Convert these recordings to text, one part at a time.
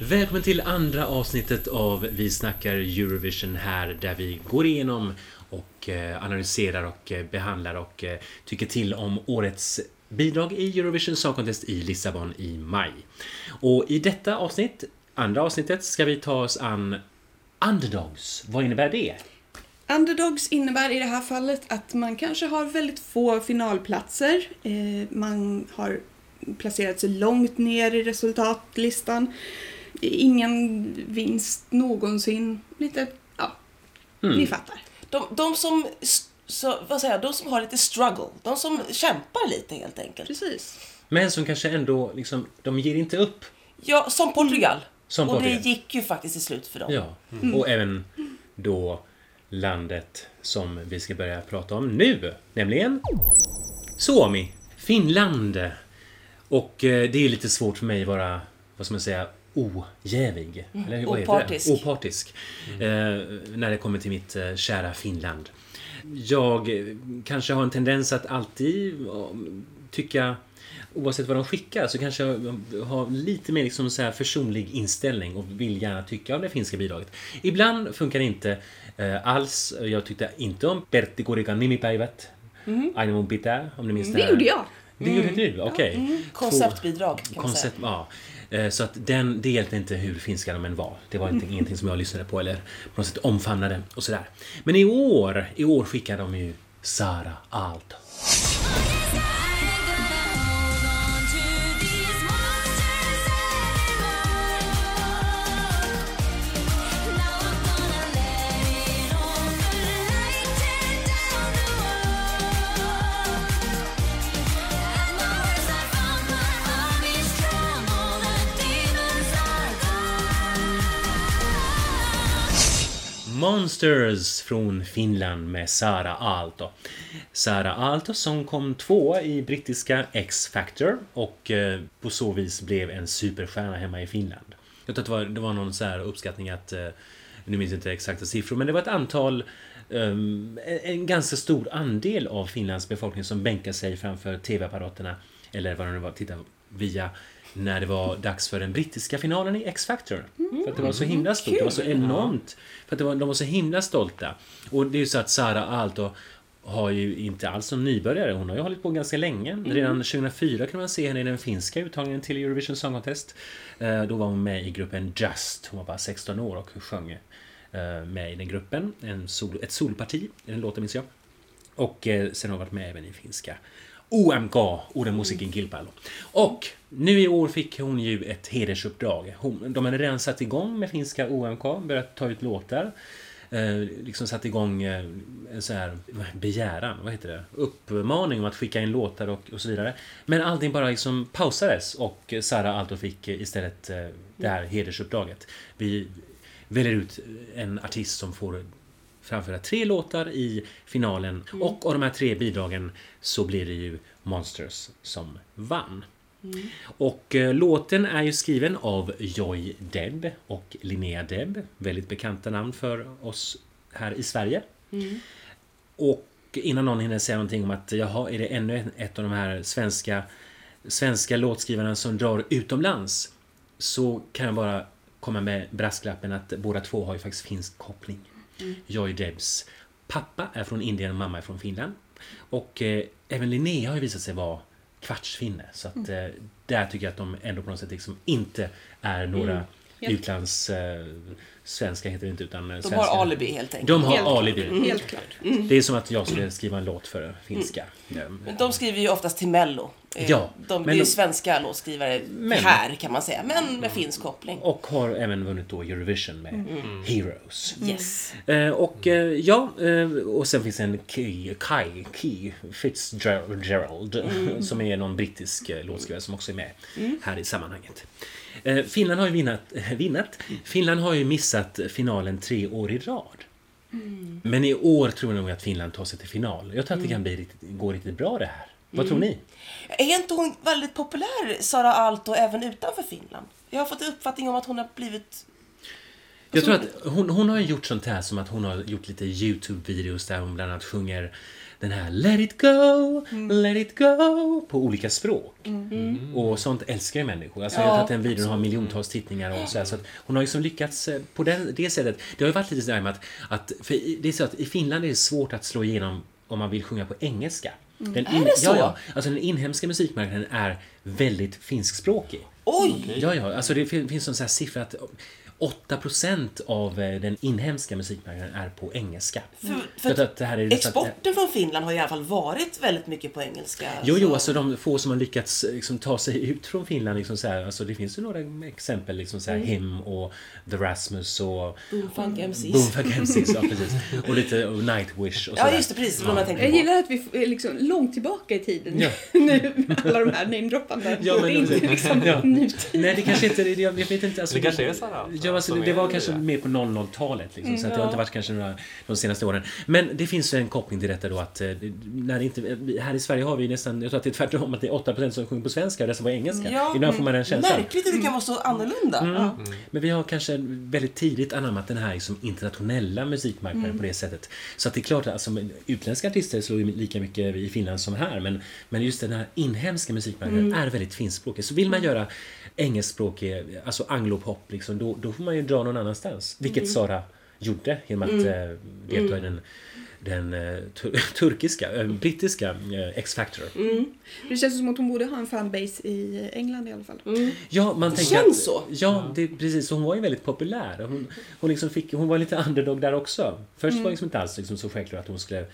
Välkommen till andra avsnittet av Vi snackar Eurovision här där vi går igenom och eh, analyserar och eh, behandlar och eh, tycker till om årets bidrag i Eurovision Song Contest i Lissabon i maj. Och i detta avsnitt, andra avsnittet, ska vi ta oss an Underdogs. Vad innebär det? Underdogs innebär i det här fallet att man kanske har väldigt få finalplatser. Eh, man har placerat sig långt ner i resultatlistan. Ingen vinst någonsin. Lite, ja, ni fattar. De, de som, så, vad säger jag, de som har lite struggle, de som kämpar lite helt enkelt. Precis. Men som kanske ändå, liksom, de ger inte upp. Ja, som Portugal. Som och Portugal. det gick ju faktiskt till slut för dem. Ja, och även då landet som vi ska börja prata om nu, nämligen Suomi, Finland. Och eh, det är lite svårt för mig att vara, vad ska man säga, ojävig. Eller vad heter Opartisk. det? Opartisk. Eh, när det kommer till mitt eh, kära Finland. Jag eh, kanske har en tendens att alltid eh, tycka Oavsett vad de skickar så kanske jag har lite mer liksom så här försonlig inställning och vill gärna tycka om det finska bidraget. Ibland funkar det inte alls. Jag tyckte inte om Pertti Kurikan nimipäivät. Aina mun pitää, om ni minns Mm. Det här. gjorde jag. Det gjorde du? Okej. Konceptbidrag kan man Koncept, säga. ja. Eh, Så att den, det hjälpte inte hur finska de än var. Det var inte, ingenting som jag lyssnade på eller på något sätt omfamnade och sådär. Men i år, i år skickade de ju Sara Aalto. Monsters från Finland med Sara Aalto. Sara Aalto som kom tvåa i brittiska X-Factor och eh, på så vis blev en superstjärna hemma i Finland. Jag tror att det var, det var någon så här uppskattning att, eh, nu minns jag inte exakta siffror, men det var ett antal eh, en, ganska stor andel av Finlands befolkning som bänkade sig framför TV-apparaterna eller vad det nu var, titta via när det var dags för den brittiska finalen i X-Factor. För att det var så himla stort, det var så enormt. För att det var, de var så himla stolta. Och det är ju så att Sara Aalto har ju inte alls som nybörjare, hon har ju hållit på ganska länge. Redan 2004 kunde man se henne i den finska uttagningen till Eurovision Song Contest. Eh, Då var hon med i gruppen Just, hon var bara 16 år och sjöng eh, med i den gruppen. En sol, ett solparti den låten minns jag. Och eh, sen har hon varit med även i finska OMK, Orden Musikin Kilpailu. Och nu i år fick hon ju ett hedersuppdrag. Hon, de hade redan satt igång med finska OMK, börjat ta ut låtar. Eh, liksom satt igång eh, en sån här begäran, vad heter det? Uppmaning om att skicka in låtar och, och så vidare. Men allting bara liksom pausades och Sara Aalto fick istället eh, det här hedersuppdraget. Vi väljer ut en artist som får framföra tre låtar i finalen och av de här tre bidragen så blir det ju Monsters som vann. Och eh, låten är ju skriven av Joy Deb och Linnea Deb, väldigt bekanta namn för oss här i Sverige. Och innan någon hinner säga någonting om att jaha, är det ännu ett- ett av de här svenska, svenska låtskrivarna som drar utomlands så kan jag bara komma med brasklappen att båda två har ju faktiskt finsk koppling. Joy Debs pappa är från Indien och mamma är från Finland. Och eh, även Linnea har ju visat sig vara kvartsfinne. Så att eh, där tycker jag att de ändå på något sätt liksom inte är några Helt- utlands... Eh, svenska heter det inte utan eh, De svenska. har alibi helt enkelt. De har Helt alibi. Helt klart. Det är som att jag skulle skriva en låt för finska. Men de skriver ju oftast till Mello. Eh, Ja, de, är ju svenska låtskrivare Men- här kan man säga, men med finsk koppling. Och har även vunnit då Eurovision med Heroes. Yes. Eh, och eh, ja, eh, och sen finns en Key, Kai, Key Fitzgerald som är någon brittisk låtskrivare som också är med här i sammanhanget. Eh, Finland har ju vinnat, vinnat. Finland har ju missat finalen tre år i rad. Men i år tror jag nog att Finland tar sig till final. Jag tror att det kan bli riktigt, gå riktigt bra det här. Vad tror ni? Är inte hon väldigt populär, Sara Aalto, även utanför Finland? Jag har fått uppfattning om att hon har blivit... Jag tror att hon, hon har ju gjort sånt här som att hon har gjort lite YouTube-videos där hon bland annat sjunger den här Let it go, let it go på olika språk. Och sånt älskar ju människor. Alltså, jag har Ja, tagit den videon och har miljontals tittningar och så, här, så att hon har liksom lyckats eh, på den, det sättet. Det har ju varit lite sådär med att, att för det är så att i Finland är det svårt att slå igenom om man vill sjunga på engelska. Den Är det så? Ja, ja. Alltså den inhemska musikmarknaden är väldigt finskspråkig. Oj! Ja, ja, alltså det fin- finns en sån här siffra att 8% av eh, den inhemska musikmarknaden är på engelska. För, Så att- för att det här är exporten från Finland har i alla fall varit väldigt mycket på engelska. Jo, jo, så- alltså de få som har lyckats liksom, ta sig ut från Finland, liksom, så här, alltså, det finns ju några exempel, liksom, så här, Mm. Him och The Rasmus och Boomfunk MCs. Boomfunk MCs, ja precis. Och lite och Nightwish och Ja, sådär. just det, precis. Vad man tänker Jag gillar att vi är liksom långt tillbaka i tiden Ja. nu med alla de här namedroppande. Ja, men- inte liksom ja. nutid. Nej, det kanske inte, det- jag vet inte. Alltså, Det kanske är så här, alltså, Alltså, som det, var kanske mer på 00-talet. Liksom, så att det har inte varit kanske några, de senaste åren. Men det finns ju en koppling till detta då att eh, när det inte, här i Sverige har vi nästan, jag tror att det är tvärtom, att det är 8% som sjunger på svenska och resten på engelska. Ja. Ibland får man den känslan. Märkligt hur det kan vara så annorlunda. Mm. Ja. Men vi har kanske väldigt tidigt anammat den här liksom internationella musikmarknaden på det sättet. Så att det är klart att alltså, utländska artister slår ju lika mycket i Finland som här. Men, men just den här inhemska musikmarknaden är väldigt finskspråkig. Så vill man göra engelskspråkig, alltså anglopop, liksom, då, då får man ju dra någon annanstans. Vilket Sara gjorde genom att eh, delta i den den eh, tur- turkiska, eh, brittiska X-Factor. Det känns som att hon borde ha en fanbase i England i alla fall. Ja, man Det tänker känns att, så. Ja, det, precis. Hon var ju väldigt populär. Hon, hon, liksom fick, hon var lite underdog där också. Först var det liksom inte alls liksom så självklart att, hon skulle,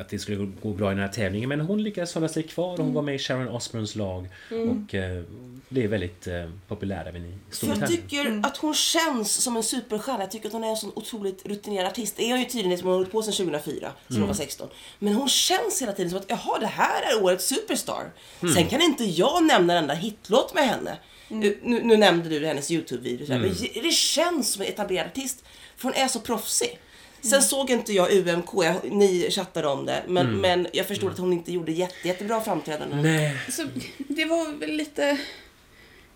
att det skulle gå bra i den här tävlingen. Men hon lyckades hålla sig kvar och hon var med i Sharon Osbournes lag. Och eh, blev väldigt eh, populär även i För jag Storbritannien. tycker att hon känns som en superstjärna. Jag tycker att hon är en sån otroligt rutinerad artist. Det är hon ju tydligen som hon har hållit på sedan 2004, som hon var 16. Men hon känns hela tiden som att jaha, det här är årets superstar. Sen kan inte jag nämna en enda hitlåt med henne. Nu, nu nämnde du hennes YouTube-video, men det känns som en etablerad artist. För hon är så proffsig. Sen såg inte jag UMK, jag, ni chattade om det, men, men jag förstod att hon inte gjorde jätte, jättebra framträdanden. Nej, Så det var väl lite...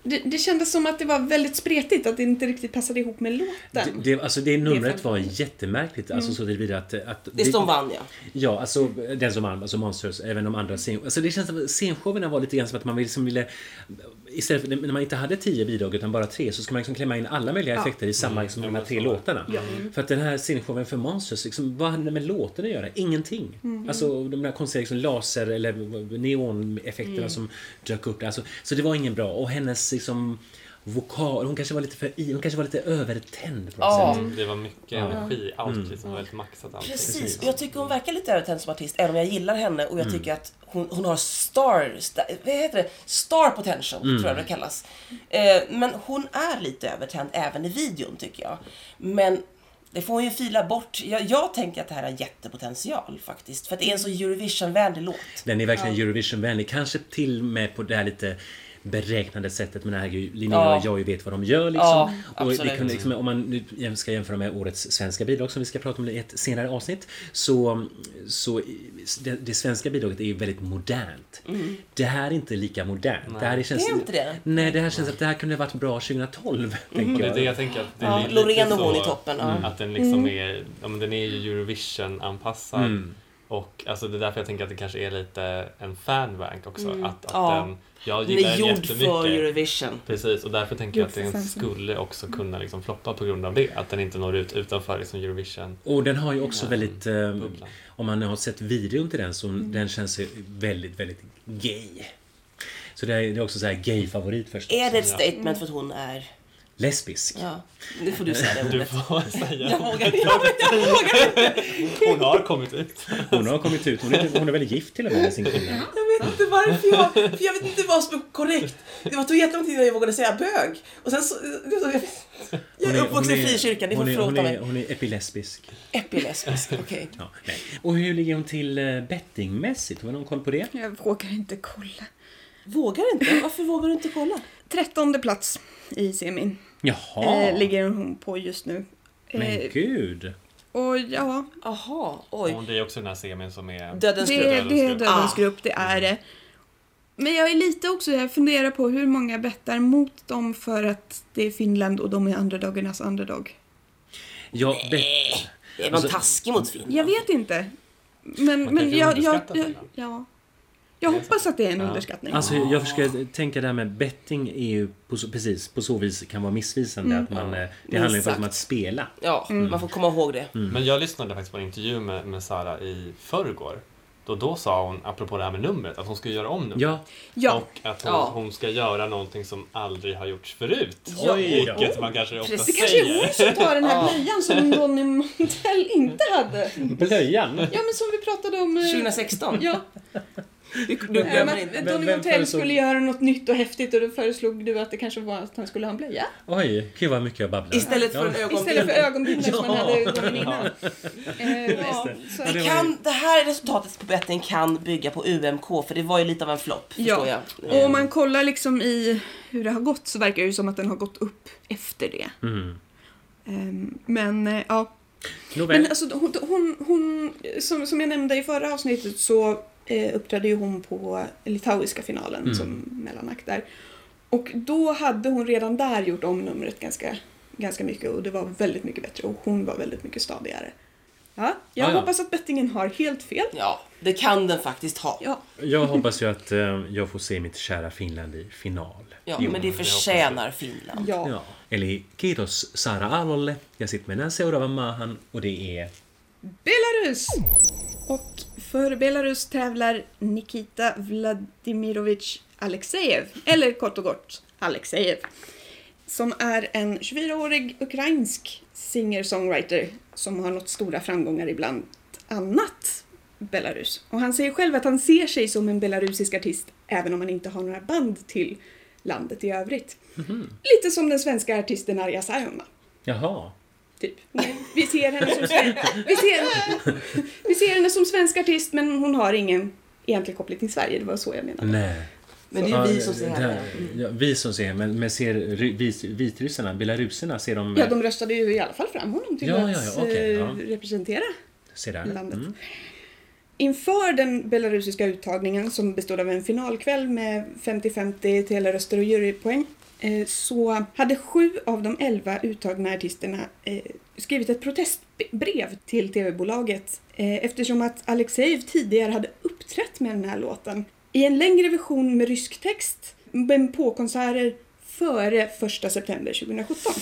Det, det kändes som att det var väldigt spretigt, att det inte riktigt passade ihop med det, låten. det, alltså det numret var jättemärkligt. Alltså så tillvida att... att Det är som vann ja. Ja, alltså den som vann, alltså Monsters, även de andra scen... Alltså det känns som att scenshowerna var lite grann som att man liksom ville... Istället för när man inte hade tio bidrag utan bara tre så ska man liksom klämma in alla möjliga Ja. effekter i samma liksom, de här tre låtarna. För att den här scenshowen för Monsters, liksom, vad hade det med låten att göra? Ingenting. Alltså de där konstiga liksom, laser eller neoneffekterna som dök upp där. Alltså, så det var ingen bra. Och hennes liksom vokal, hon kanske var lite för i, hon kanske var lite övertänd på något Ja. sätt. Mm, Det var mycket energi, allt liksom var väldigt maxat allting. Precis, och jag tycker hon verkar lite övertänd som artist, även om jag gillar henne och jag Mm. tycker att hon, hon har star, star, vad heter det? star potential, Mm. tror jag det kallas. Eh, men hon är lite övertänd även i videon, tycker jag. Men det får hon ju fila bort. Jag, jag tänker att det här har jättepotential faktiskt, för att det är en så Eurovision-vänlig låt. Den är verkligen Eurovision-vänlig. Kanske till och med på det här lite beräknade sättet. Men herregud, Linnea Ja. och jag vet vad de gör liksom. Ja, och det kunde, liksom, om man nu ska jämföra med årets svenska bidrag som vi ska prata om i ett senare avsnitt. Så, så det, det svenska bidraget är ju väldigt modernt. Det här är inte lika modernt. Det, här känns, Det är inte det? Nej, det här känns att det här kunde ha varit bra 2012. Och Tänker det är det jag tänker att det är Ja, lite Loreen och hon i toppen. Ja. Att den liksom är, ja men den är ju Eurovision-anpassad. Mm. Och alltså det är därför jag tänker att det kanske är lite en fanbank också. Att, att Ja. den, jag Den gillar den gjord jättemycket. för Eurovision. Precis, och därför tänker jag att den skulle också kunna liksom floppa på grund av det. Att den inte når ut utanför liksom Eurovision. Och den har ju också Ja. väldigt... Eh, om man har sett videon till den så den känns väldigt, väldigt gay. Så det är, det är också så här gay-favorit förstås. Är det ett statement för att hon är... Lesbisk. Ja, nu får du säga det Du ordet. får säga. Jag vågar inte. Jag vågar Hon har kommit ut. Hon har kommit ut, hon är, hon är väl gift till och med med sin kille. Jag vet inte varför jag... För jag vet inte vad som är korrekt. Det var tog jättelång tid innan jag vågade säga bög. Och sen så... Jag är uppvuxen i frikyrkan, ni får förlåta är, mig. hon är epilesbisk. Epilesbisk, okej. Ja, nej. Och hur ligger hon till eh, bettingmässigt? Har någon koll på det? Jag vågar inte kolla. Vågar inte? Varför vågar du inte kolla? Trettonde plats i semin Jaha! eh, ligger hon på just nu. Men Eh, gud! och ja, Aha, oj. Och det är också den här semin som är... Dödens grupp. det är grupp. Dödens Ah. grupp, det är det. Men jag är lite också, jag funderar på hur många bettar mot dem för att det är Finland och de är underdagarnas underdog. Jag bet... Är man Alltså- taskig mot Finland? Jag vet inte. Men, Man men jag, jag, jag, ja. Jag hoppas att det är en Ja. underskattning. Alltså jag försöker tänka det här med betting är ju på så, precis på så vis kan vara missvisande. Mm. Att man, eh, det handlar ju faktiskt om att spela. Ja, man får komma ihåg det. Men jag lyssnade faktiskt på en intervju med, med Sara i förrgår. Då, då sa hon, apropå det här med numret, att hon ska göra om numret. Ja, Ja, Och att hon, Ja. hon ska göra någonting som aldrig har gjorts förut. Ja. Vilket man kanske ofta Precis. det kanske är säger. hon som tar den här Ja. blöjan som Donny Montell inte hade. blöjan. Ja, men som vi pratade om. eh, 2016. Ja, Du, du glömmer att inte. Donny vem Montell föreslog- skulle göra något nytt och häftigt och då föreslog du att det kanske var att han skulle ha en blöja. Oj, gud vad mycket jag babblar. Istället för en Ja. ögonbindel. Istället för ögonbindlar som han Ja. hade gången innan. Ja. så- Ja, det kan, det här resultatet på betting kan bygga på UMK, för det var ju lite av en flopp, Ja. jag. Och om man kollar liksom i hur det har gått så verkar det ju som att den har gått upp efter det. Mm. Ehm, Men eh, ja. Men alltså, hon, hon, hon som, som jag nämnde i förra avsnittet så eh, uppträdde ju hon på litauiska finalen Mm. som mellanakt där. Och då hade hon redan där gjort om numret ganska, ganska mycket och det var väldigt mycket bättre och hon var väldigt mycket stadigare. Ja, jag Ja, ja. hoppas att bettingen har helt fel. Ja, det kan den faktiskt ha. Ja, Jag hoppas ju att eh, jag får se mitt kära Finland i final. Ja, Jo, men det förtjänar Finland. ja. Ja. Eli kiitos Sara Alolle ja sitten mennään seuraavaan maahan och det är... Belarus! Och för Belarus tävlar Nikita Vladimirovich Alexejev, eller kort och gott Alexejev, som är en 24-årig ukrainsk singer-songwriter som har nått stora framgångar i bland annat Belarus. Och han säger själv att han ser sig som en belarusisk artist även om han inte har några band till landet i övrigt. Lite som den svenska artisten Arja Saijonmaa. Jaha. Typ. Vi ser, henne som vi, ser... vi ser henne som svensk artist men hon har ingen egentlig koppling till Sverige. Det var så jag menade. Nej. Men det är ju vi som ser henne. Ja, vi som ser men, men ser vis- vitryssarna, belaruserna, ser de... Ja, de röstade ju i alla fall fram honom till Ja, att ja, ja, okej, eh, ja. representera ser där. landet. Mm. Inför den belarusiska uttagningen som bestod av en finalkväll med 50-50 teleröster och jurypoäng så hade sju av de elva uttagna artisterna eh, skrivit ett protestbrev till tv-bolaget eh, eftersom att Alexejev tidigare hade uppträtt med den här låten i en längre version med rysk text men på konserter före 1 september 2017.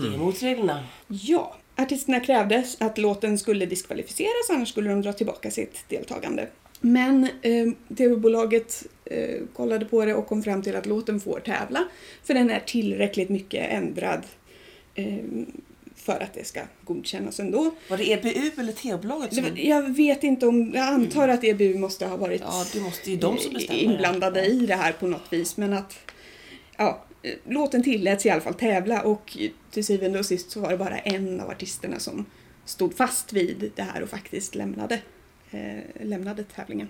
Det är emot reglerna. Ja, artisterna krävde att låten skulle diskvalificeras annars skulle de dra tillbaka sitt deltagande. Men eh, tv-bolaget eh, kollade på det och kom fram till att låten får tävla för den är tillräckligt mycket ändrad eh, för att det ska godkännas ändå. Var det EBU eller TV-bolaget Det som... Jag vet inte om, jag antar att EBU måste ha varit Ja, det måste ju de som inblandade i det här på något vis. Men att ja, låten tilläts i alla fall tävla och till syvende och sist så var det bara en av artisterna som stod fast vid det här och faktiskt lämnade, eh, lämnade tävlingen.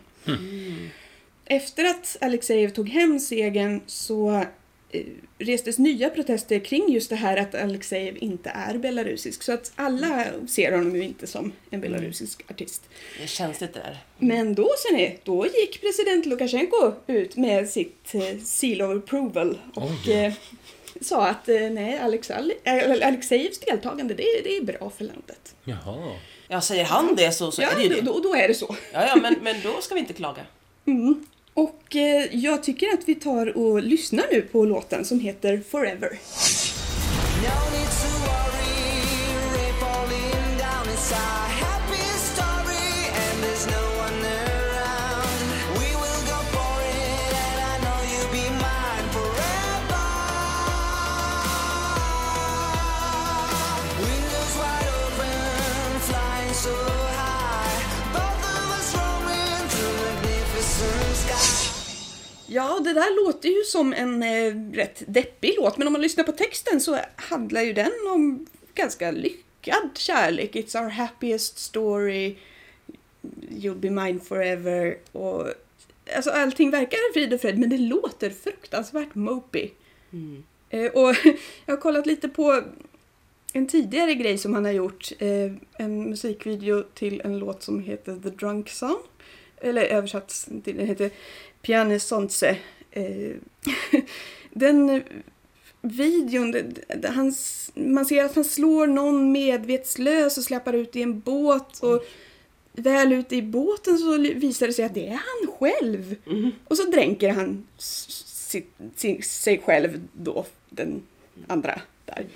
Efter att Alexejev tog hem segern så eh, restes nya protester kring just det här att Alexejev inte är belarusisk. Så att alla ser honom ju inte som en belarusisk artist. Det känsligt det där. Men då ser ni, då gick president Lukasjenko ut med sitt eh, seal of approval och Oj. eh, sa att nej, Alex, Alexejevs deltagande det, är- det är bra för landet. Jaha. Ja, säger han det så, så ja, är det ju det. då, då är det så. Ja, ja, men, men då ska vi inte klaga. Mm. Och eh, jag tycker att vi tar och lyssnar nu på låten som heter Forever. No det där låter ju som en eh, rätt deppig låt, men om man lyssnar på texten så handlar ju den om ganska lyckad kärlek. It's our happiest story, you'll be mine forever och alltså allting verkar frid och fröjd, men det låter fruktansvärt mopey. Eh, och jag har kollat lite på en tidigare grej som han har gjort, eh, en musikvideo till en låt som heter The Drunk Song. Eller översatt till, den heter Piane Sonse. Eh, den eh, videon, det, det, han, man ser att han slår någon medvetslös och släpar ut i en båt. Och väl ute i båten så visar det sig att det är han själv. Och så dränker han s- si- si- sig själv då, den andra där.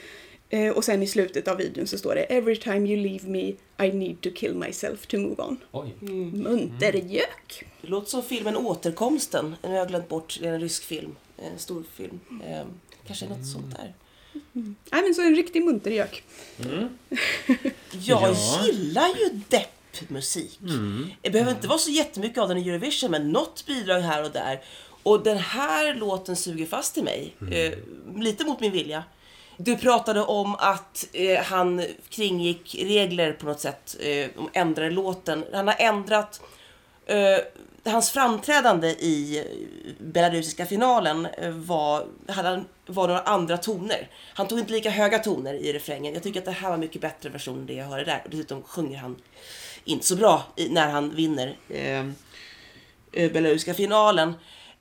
Eh, och sen i slutet av videon så står det Every time you leave me I need to kill myself to move on. Oj. Muntergök. Det låter som filmen Återkomsten. Nu har jag glömt bort. Det är en rysk film. En stor film. Eh, kanske något sånt där. Nej men så en riktig muntergök. Jag Ja. gillar ju deppmusik. Det behöver inte vara så jättemycket av den i Eurovision, men något bidrag här och där. Och den här låten suger fast i mig. Eh, lite mot min vilja. Du pratade om att eh, han kringgick regler på något sätt. Eh, de ändrade låten. Han har ändrat eh, hans framträdande i belarusiska finalen eh, var, hade, var några andra toner. Han tog inte lika höga toner i refrängen. Jag tycker att det här var mycket bättre version än det jag hörde där. Och dessutom sjunger han inte så bra när han vinner eh, eh, belarusiska finalen.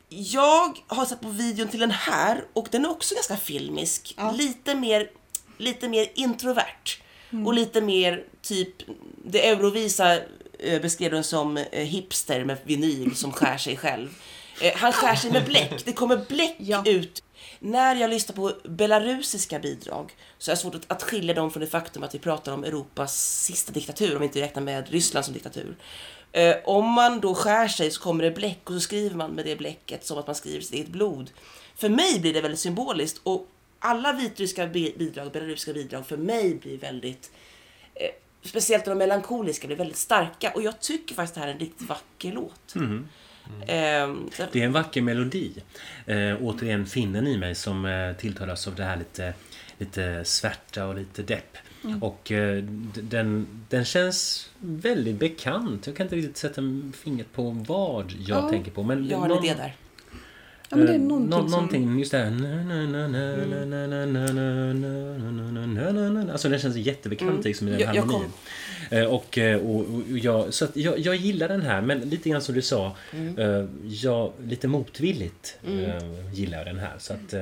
Jag har sett på videon till den här och den är också ganska filmisk. Ja. Lite mer, lite mer introvert. Och lite mer typ, det Eurovisa beskrev den som eh, hipster med vinyl som skär sig själv. Eh, han skär sig med bläck, det kommer bläck Ja. ut. När jag lyssnar på belarusiska bidrag så är det svårt att, skilja dem från det faktum att vi pratar om Europas sista diktatur, om vi inte räknar med Ryssland som diktatur. Eh, om man då skär sig så kommer det bläck och så skriver man med det bläcket som att man skriver sitt eget blod. För mig blir det väldigt symboliskt och alla vitryska bi- bidrag, belarusiska bidrag för mig blir väldigt eh, Speciellt de melankoliska blir väldigt starka och jag tycker faktiskt det här är en riktigt vacker låt. Ehm, så- Det är en vacker melodi. Eh, återigen finnen i mig som eh, tilltalas av det här lite, lite svärta och lite depp. Och eh, den, den känns väldigt bekant. Jag kan inte riktigt sätta fingret på vad jag Ja, tänker på. Men jag har en idé där. Ja, men det är någonting, Nå någonting som... just det här. Alltså den känns jättebekant liksom i den jag, harmonin. Jag och, och, och, jag, så jag, jag gillar den här men lite grann som du sa, mm. jag lite motvilligt mm. gillar den här. Så att,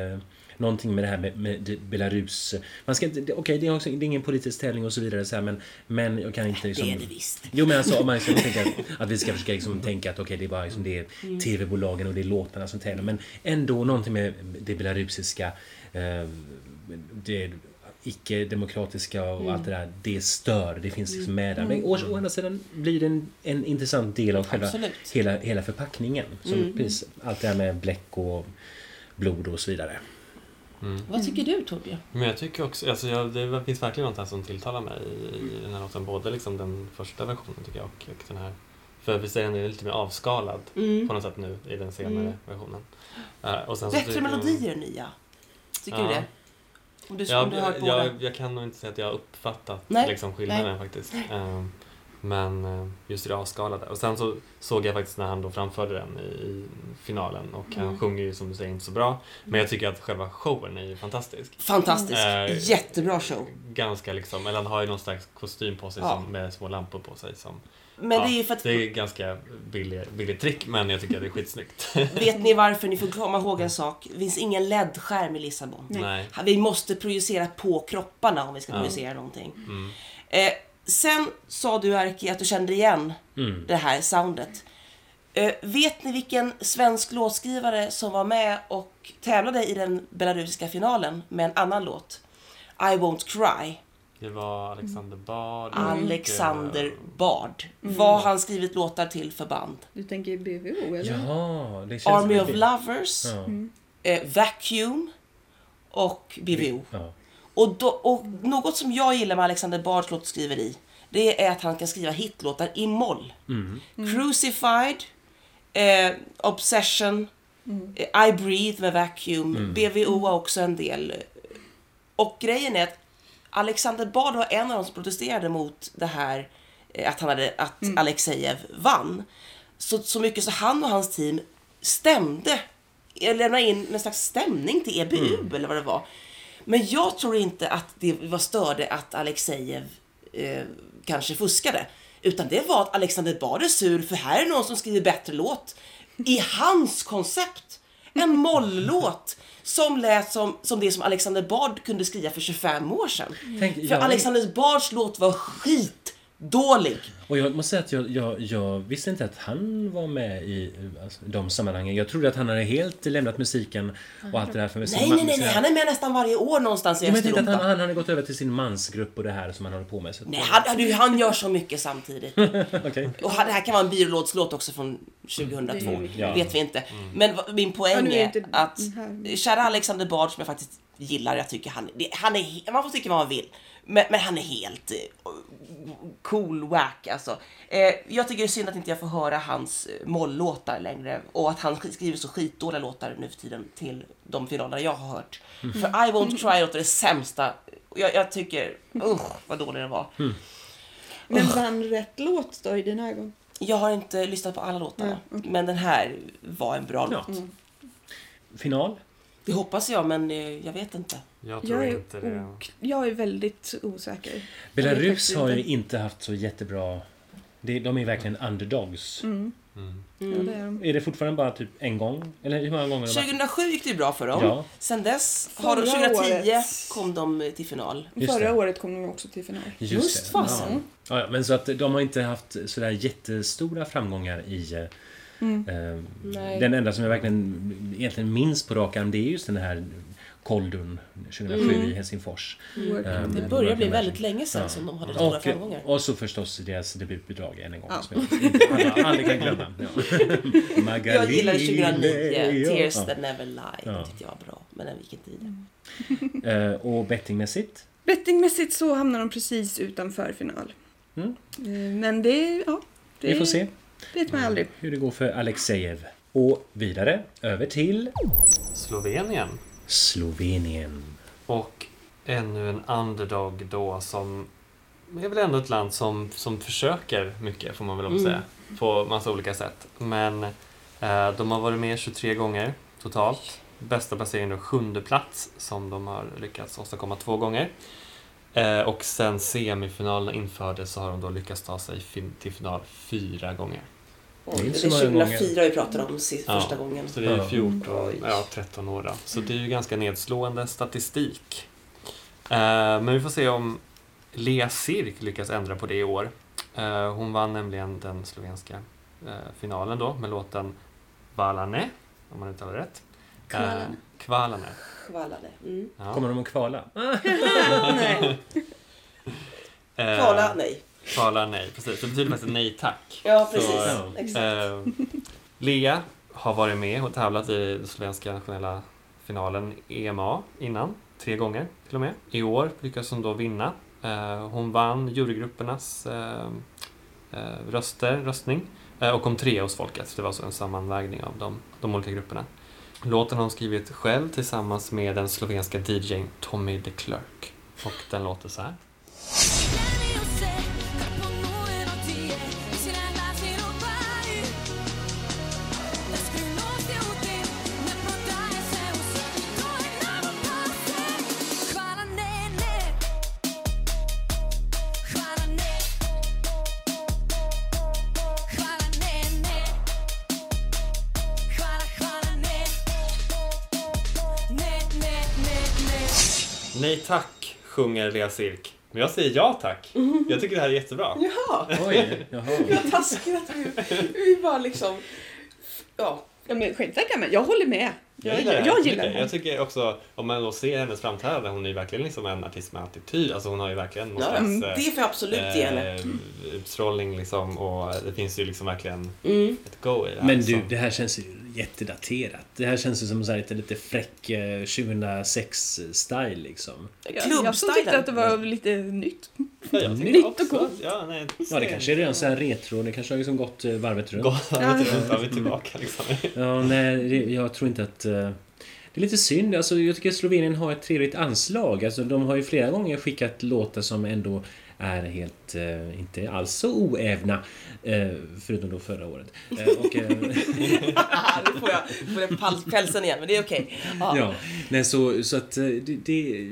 Någonting med det här med, med Belarus. Man ska inte, det- okej det är också det är ingen politisk tävling och så vidare så här, men, men jag kan inte liksom, Det är det visst. Jo men alltså om man liksom tänker att, att vi ska försöka liksom tänka att okej det är bara liksom det är Mm. TV-bolagen och det är låtarna som tävlar. Men ändå någonting med det belarusiska, eh, det icke-demokratiska och Mm. allt det där. Det stör, det finns liksom med där. Men å, å andra sidan blir det en, en intressant del av själva hela, hela förpackningen. Som precis, allt det här med bläck och blod och så vidare. Vad tycker du Torbjörn? Men jag tycker också, alltså jag, det finns verkligen något här som tilltalar mig i, i den här låten. Både liksom den första versionen tycker jag och, och den här. För visst är den lite mer avskalad Mm. på något sätt nu i den senare Mm. versionen. Eh, och sen så Bättre tycker- melodier nya. Tycker du Ja. det? Om du, Ja, om du båda? jag, jag kan nog inte säga att jag har uppfattat Nej, liksom, skillnaden faktiskt. Eh, Men eh, just i det avskalade. Och sen så såg jag faktiskt när han då framförde den i, i finalen och han Mm. sjunger ju som du säger inte så bra. Men jag tycker att själva showen är ju fantastisk. Fantastisk. Eh, Jättebra show. Ganska liksom, eller han har ju någon slags kostym på sig Ja. som, med små lampor på sig. Som, Men ja, det är ju för att... det är ganska billig, billig trick men jag tycker att det är skitsnyggt. Vet ni varför? Ni får komma ihåg en sak. Det finns ingen LED-skärm i Lissabon. Nej. Vi måste projicera på kropparna om vi ska Ja. projicera någonting. Mm. Eh, sen sa du Erki att du kände igen Mm. det här soundet. Eh, vet ni vilken svensk låtskrivare som var med och tävlade i den belarusiska finalen med en annan låt? I won't cry. Det var Alexander Bard. Alexander eh, Bard. Vad har han skrivit låtar till för band? Du tänker BVO eller? Jaha, det känns... Army of Lovers, Ja. eh, Vacuum och BVO. Ja. Och, då, och något som jag gillar med Alexander Bards låtskriveri det är att han kan skriva hitlåtar i moll. Mm. Crucified, eh, Obsession, eh, I Breathe med Vacuum, Mm. BVO har också en del. Och grejen är att Alexander Bard var en av de som protesterade mot det här eh, att, han hade, att Alexejev vann. Så, så mycket så han och hans team stämde, eller lämnade in en slags stämning till EBU eller vad det var. Men jag tror inte att det var störde att Alexejev eh, kanske fuskade. Utan det var att Alexander Bard är sur för här är någon som skriver bättre låt. I hans koncept. En moll-låt. Som lät som, som det som Alexander Bard kunde skriva för 25 år sedan. Tänk, För jag- Alexander Bards låt var dålig. Och jag måste säga att jag, jag, jag visste inte att han var med i alltså, de sammanhangen. Jag trodde att han hade helt lämnat musiken och allt det där för Nej, nej, nej, nej, han är med nästan varje år någonstans i Jag tänkte att han, Östeuropa. han hade gått över till sin mansgrupp och det här som han håller på med. Så Nej, han, han gör så mycket samtidigt. Okej. Och det här kan vara en byrålåtslåt också från 2002. Ja. vet vi inte. Men vad- min Ja, poäng nu är är att här- kära Alexander Bard som jag faktiskt gillar, jag tycker han, det- han är, man får tycka vad man vill. Men, men han är helt eh, cool whack alltså. Eh, jag tycker det är synd att inte jag får höra hans eh, moll-låtar längre och att han sk- skriver så skitdåliga låtar nu för tiden till de finaler jag har hört. För I won't cry låter det sämsta. Jag, jag tycker, usch vad dålig den var. Men vann rätt låt då i dina ögon? Jag har inte lyssnat på alla låtarna, okej. men den här var en bra Ja. låt. Final? Det hoppas jag, men eh, jag vet inte. Jag tror Jag är, inte det. ok- jag är väldigt osäker. Belarus har ju inte. haft så jättebra... Det, de är verkligen underdogs. Mm. Mm. Ja, det är de. Är det fortfarande bara typ en gång? Eller hur många gånger har de varit? 2007 gick det ju bra för dem. Ja. Sen dess, har de, Förra 2010 året. kom de till final. Just Förra det. året kom de också till final. Just det. fasen. Ja. Ja, ja, men så att de har inte haft sådär jättestora framgångar i... Mm. eh, den enda som jag verkligen egentligen minns på rak arm det är just den här Koldun 2007 Mm. i Helsingfors. Mm. on Det börjar bli väldigt länge sedan Ja. som de hade stora Och, framgångar. och så förstås deras debutbidrag än en gång. Ja. Som jag alla aldrig kan glömma. Ja. Jag gillade 2009, Tears ja. That Never Lie. Ja. Den tyckte jag var bra, men den gick inte vidare. Eh, Och bettingmässigt? Bettingmässigt så hamnar de precis utanför final. Mm. Eh, Men det, ja, det Vi får se vet man aldrig. hur det går för Alexejev. Och vidare över till Slovenien. Slovenien. Och ännu en underdog då som är väl ändå ett land som, som försöker mycket får man väl Mm. säga. På massa olika sätt. Men eh, de har varit med 23 gånger totalt. Bästa placeringen då sjunde plats som de har lyckats åstadkomma två gånger. Eh, och sen semifinalerna infördes så har de då lyckats ta sig fin- till final fyra gånger. Det är Och inte det så är många 2004 vi pratar om sist, Ja. första gången. Så det är Ja. 14, Oj. ja 13 år då. Så det är ju ganska nedslående statistik. Eh, men vi får se om Lea Sirk lyckas ändra på det i år. Eh, hon vann nämligen den slovenska eh, finalen då med låten Valane, om man uttalar rätt. Kvalane. Kvalane. Kvalade. Mm. Ja. Kommer de att kvala? Nej. Kvala, nej. Kvala nej, precis. Det betyder faktiskt nej tack. Ja, precis. Så, ja. Exakt. Eh, Lea har varit med och tävlat i den svenska nationella finalen EMA innan, tre gånger till och med. I år lyckas hon då vinna. Eh, hon vann jurygruppernas eh, eh, röster, röstning eh, och kom trea hos folket. Det var alltså en sammanvägning av de, de olika grupperna. Låten har hon skrivit själv tillsammans med den slovenska DJn Tommy de Klerk. Och den låter så här. Tack, sjunger Lea Sirk. Men jag säger ja tack. Jag tycker det här är jättebra. Jaha, Oj, jaha. vad taskigt att vi, vi bara liksom... Ja, Ja, men självklart, men jag håller med. Jag, gillar det här jag, jättemycket. gillar det. Jag tycker också, om man då ser hennes framträdande, hon är ju verkligen liksom en artist med attityd. Alltså hon har ju verkligen någon ja slags det eh, får jag absolut ge henne. eh, utstrålning liksom och det finns ju liksom verkligen Mm. ett go i det här. Men du, det här känns ju jättedaterat. Det här känns ju som så här lite, lite fräck eh, 2006-style liksom. Jag, jag som tyckte att det var lite nytt. Ja, nytt och också- coolt. Ja, nej, Ja, det kanske är redan så här retro. Det kanske har liksom gått eh, varvet runt. Gått varvet runt, var vi tillbaka liksom. Ja, nej, det- jag tror inte att... eh, Det är lite synd. Alltså, jag tycker Slovenien har ett trevligt anslag. Alltså, de har ju flera gånger skickat låtar som ändå är helt... eh, inte alls så oävna. eh, förutom då förra året. Eh, och, eh, nu får jag, får jag pälsen igen, men det är okej. Ja. ja, nej, så, så att eh, det, det...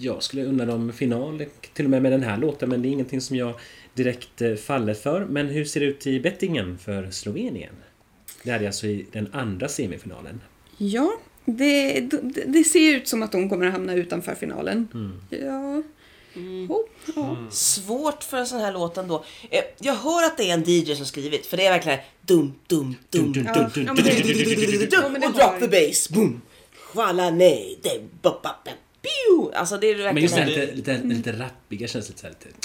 Jag skulle unna dem final, till och med med den här låten, men det är ingenting som jag direkt eh, faller för. Men hur ser det ut i bettingen för Slovenien? Det här är alltså i den andra semifinalen. Ja, det, det, det ser ut som att de kommer att hamna utanför finalen. Mm. Ja, Oh, ja. Svårt för en sån här låt ändå. Eh, Jag hör att det är en DJ som skrivit, för det är verkligen dum, dum, dum, dum, Ja, ja, men det, ja, men det och drop the bass, boom! Chwala nej, de, bop, bop, bop, pew! Alltså det är verkligen... Men just det här lite, lite, lite rappiga känns lite, så här, lite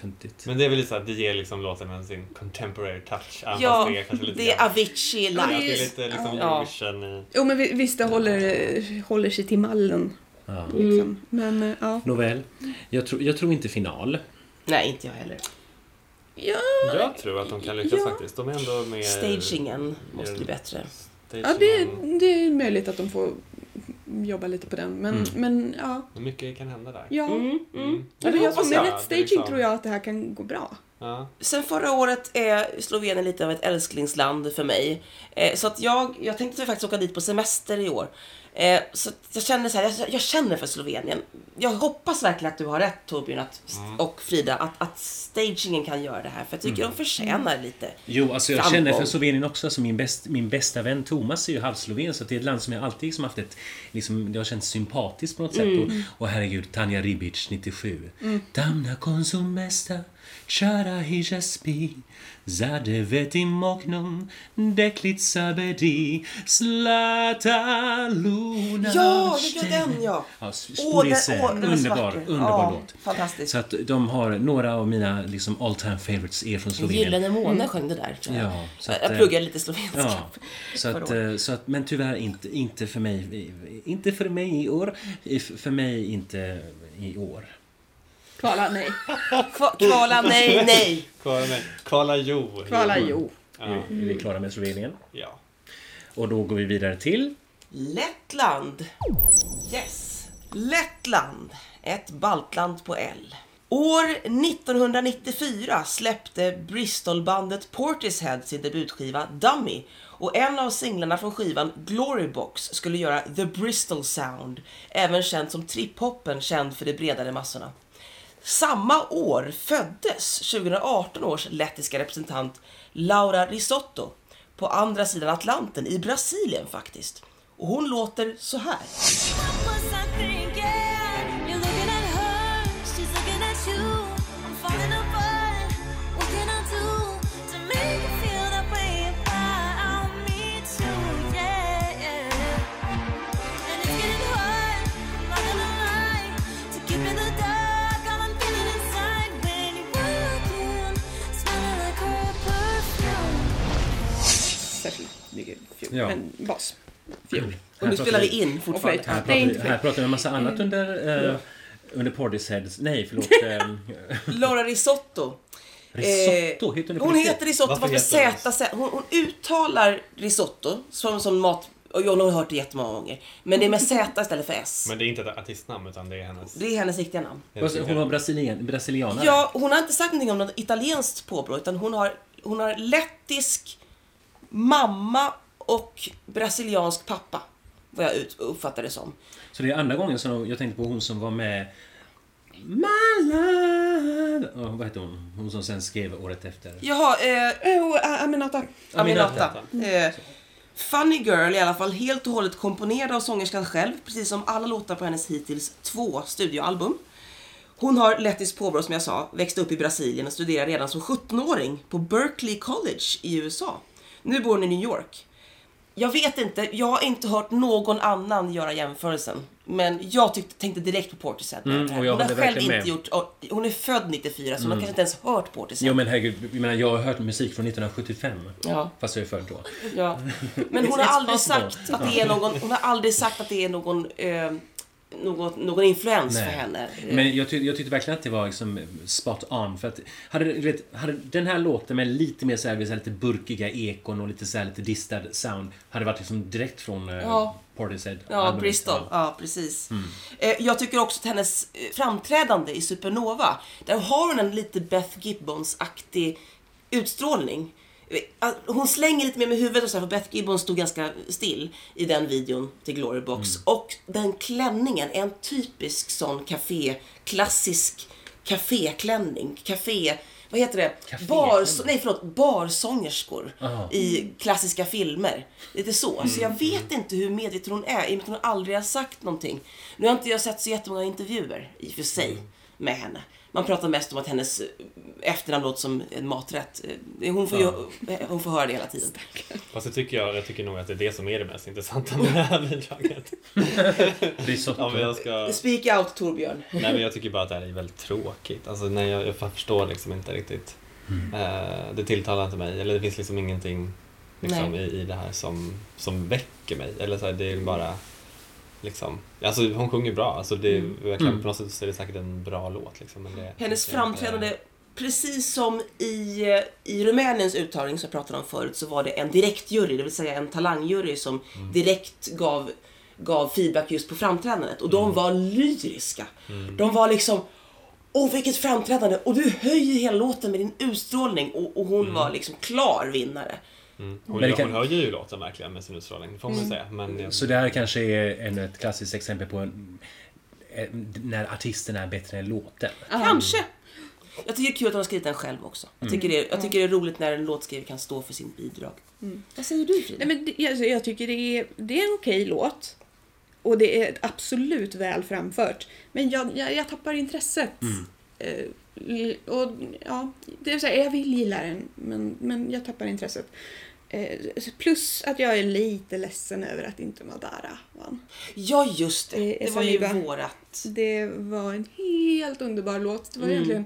töntigt. Men det är väl lite så att det ger liksom låten en sin contemporary touch. Ja, det är det Avicii Ja, live. det är lite liksom Ja. Eurovision i... Jo men vi- visst, det håller, håller sig till mallen. Ja. Liksom. Men eh, ja. Nåväl, jag, tror- jag tror inte final. Nej, inte jag heller. Ja, Jag tror att de kan lyckas Ja. faktiskt. De är ändå med... Stagingen måste bli bättre. ja det, det är möjligt att de får jobba lite på den. Men, Mm. men ja. Mycket kan hända där. ja. Mm, mm. Men jag tror med rätt staging liksom- tror jag att det här kan gå bra. Ja. Sen förra året är Slovenien lite av ett älsklingsland för mig. Eh, så att jag, jag tänkte faktiskt åka dit på semester i år. Eh, så jag känner så här, jag, jag känner för Slovenien. Jag hoppas verkligen att du har rätt Torbjörn att, och Frida, att, att stagingen kan göra det här. För jag tycker de förtjänar lite. Jo, alltså jag Framgång. känner för Slovenien också. Alltså min, bäst, min bästa vän Thomas är ju halvsloven, så det är ett land som jag alltid liksom haft ett... Liksom, det har känts sympatiskt på något sätt. Och, och herregud, Tanja Ribic, 97. Damna konsumesta, kära hijaspy, zade vetim oknom, deklica bedi, slata luna. Ja, jag gör den ja! Ja, Sporisse, är underbar, underbar Ja, låt. Fantastiskt. Så att de har några av mina liksom, all time favorites är från Slovenien. Gyllene måne sjöng det där. tror jag. Ja, så att, jag eh, pluggade lite slovenska. Ja, så att, eh, så att, men tyvärr inte, inte för mig. Inte för mig i år. För mig inte i år. Kvala nej. Kva- Kvala, nej, nej! Kvala, nej. Kvala Jo. Kvala jo. Ja. Är vi klara med Slovenien? ja. Och då går vi vidare till... Lettland. Yes. Lettland. Ett baltland på L. År 1994 släppte Bristolbandet Portishead sin debutskiva Dummy och en av singlarna från skivan Glorybox skulle göra The Bristol Sound, även känd som triphoppen känd för de bredare massorna. Samma år föddes 2018 års lettiska representant Laura Risotto på andra sidan Atlanten i Brasilien faktiskt. Och hon låter så här. Särskilt mycket fjol. Ja. Men bas. Fjol. Och nu spelar vi in fortfarande. Här pratar, vi, här pratar vi en massa annat under... Eh, under Portisheads... Nej, förlåt. Eh, Laura Risotto. risotto, heter det på Hon riktigt? heter risotto Varför varför heter Z, Z, hon, hon uttalar risotto som, som mat... Och jag har hört det jättemånga gånger. Men det är med Z istället för S. Men det är inte ett artistnamn utan det är hennes... Det är hennes riktiga namn. Alltså, Hon var brasilien, brasilianare. Ja, hon har inte sagt någonting om något italienskt påbrå, utan hon har, hon har lettisk mamma och brasiliansk pappa. Vad jag ut, uppfattar det som. Så det är andra gången som jag tänkte på hon som var med... Malad. Oh, vad heter hon? Hon som sen skrev året efter. Jaha, eh, Oh, Ä- Aminata. Aminata. Eh, Funny Girl i alla fall helt och hållet komponerad av sångerskan själv, precis som alla låtar på hennes hittills två studioalbum. Hon har lettiskt påbrå som jag sa, växte upp i Brasilien och studerade redan som 17-åring på Berkeley College i USA. Nu bor hon i New York. Jag vet inte, jag har inte hört någon annan göra jämförelsen. Men jag tyckte, tänkte direkt på Portishead. Mm, hon har själv inte gjort, och hon är född 94 så hon har kanske inte ens hört Portishead. Jo men herregud, jag, menar, jag har hört musik från 1975. Ja. Fast jag är född då. Ja. Men hon har aldrig sagt att det är någon, hon har aldrig sagt att det är någon, eh, någon, någon influens Nej. för henne. Men jag, tyck, jag tyckte verkligen att det var liksom spot on. För att hade, du vet, hade den här låten med lite mer så här, så här, lite burkiga ekon och lite så här, lite distad sound hade varit liksom direkt från uh, Ja. Portishead. Ja, albumet. Bristol. Ja, precis. Eh, jag tycker också att hennes eh, framträdande i Supernova, där har hon en lite Beth Gibbons-aktig utstrålning. Hon slänger lite mer med huvudet och så här, för Beth Gibbons stod ganska still i den videon till Glorybox. Och den klänningen är en typisk sån café, klassisk kaféklänning. Café, vad heter det? Caféklänning? Bar, nej förlåt, barsångerskor Aha. i klassiska filmer. Lite så. Så jag vet inte hur medveten hon är, i och med att hon aldrig har sagt någonting. Nu har inte jag sett så jättemånga intervjuer, i och för sig. med henne. Man pratar mest om att hennes eh, efternamn låter som en maträtt. Eh, Hon får, ju, hon får höra det hela tiden. Fast det tycker jag, jag tycker nog att det är det som är det mest intressanta med det här bidraget. Risotto. Jag ska... Speak out Torbjörn. Nej men jag tycker bara att det här är väldigt tråkigt. Alltså nej, jag, jag förstår liksom inte riktigt. Eh, det tilltalar inte mig. Eller det finns liksom ingenting liksom, i, i det här som, som väcker mig. Eller så här, det är bara liksom... Alltså hon sjunger bra. Alltså, det är, verkligen, Mm. På något sätt så är det säkert en bra låt. Liksom, men det, Hennes framträdande, precis som i, i Rumäniens uttagning som jag pratade om förut, så var det en direktjury, det vill säga en talangjury som direkt gav, gav feedback just på framträdandet. Och de var lyriska. De var liksom Åh vilket framträdande! Och du höjer hela låten med din utstrålning och, och hon var liksom klar vinnare. Mm. Hon, Men det kan- hon höjer ju låten verkligen med sin utstrålning, det får man säga. Men jag, Så det här kanske är en, ett klassiskt exempel på en, en, när artisten är bättre än låten. Kanske! Jag tycker det är kul att hon har skrivit den själv också. Jag tycker, det, jag tycker det är roligt när en låtskrivare kan stå för sin bidrag. Vad säger du Frida? Nej, men det, alltså, jag tycker det är, det är en okej låt. Och det är absolut väl framfört. Men jag, jag, jag tappar intresset. Eh, l- och ja, det vill säga, jag vill gilla den, men, men jag tappar intresset. Eh, plus att jag är lite ledsen över att inte Madara vann. Ja just det, Det var ju vårat. Det var en helt underbar låt. Det var egentligen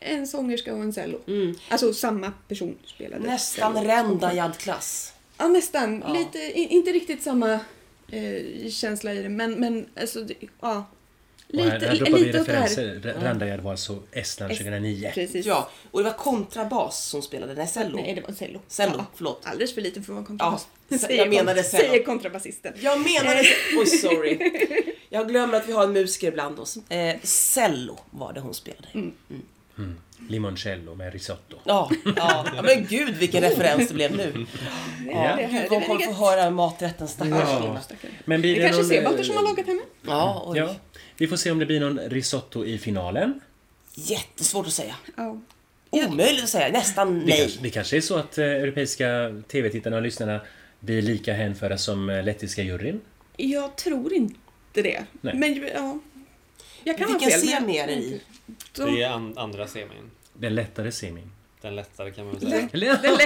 en sångerska och en cello. Mm. Alltså samma person spelade. Nästan. Rendajad-klass. Ja, nästan. Ja. Lite, inte riktigt samma eh, känsla i det, men, men alltså, det, ja. Lite, här, här droppar vi referenser. Randajad var alltså Estland 2009. Precis. Ja, och det var kontrabas som spelade, nej cello. Nej, det var cello. Cello, Ja. förlåt. Alldeles för liten för att vara kontrabas. Ja, Säger jag menade cello. Säger kontrabasisten. Jag menade... Oj, sorry. Jag glömmer att vi har en musiker bland oss. Eh, cello var det hon spelade. Mm. Limoncello med risotto. Ja, ja. ja, men gud vilken referens det blev nu. Ja, det här- gud, hon det kommer är få höra maträtten stackars Ja. Men blir Det det kanske någon, Sebater eh, som har lagat henne. Ja, oj. Ja, vi får se om det blir någon risotto i finalen. Jättesvårt att säga. Ja. Omöjligt att säga, nästan Det, nej. kanske, det kanske är så att eh, europeiska tv-tittarna och lyssnarna blir lika hänförda som eh, lettiska juryn. Jag tror inte det. Nej. Men ja. Jag kan ha Vilken jag är det i? De- det är an, andra semin. Den lättare semin. Den lättare kan man väl säga. Eller? Det är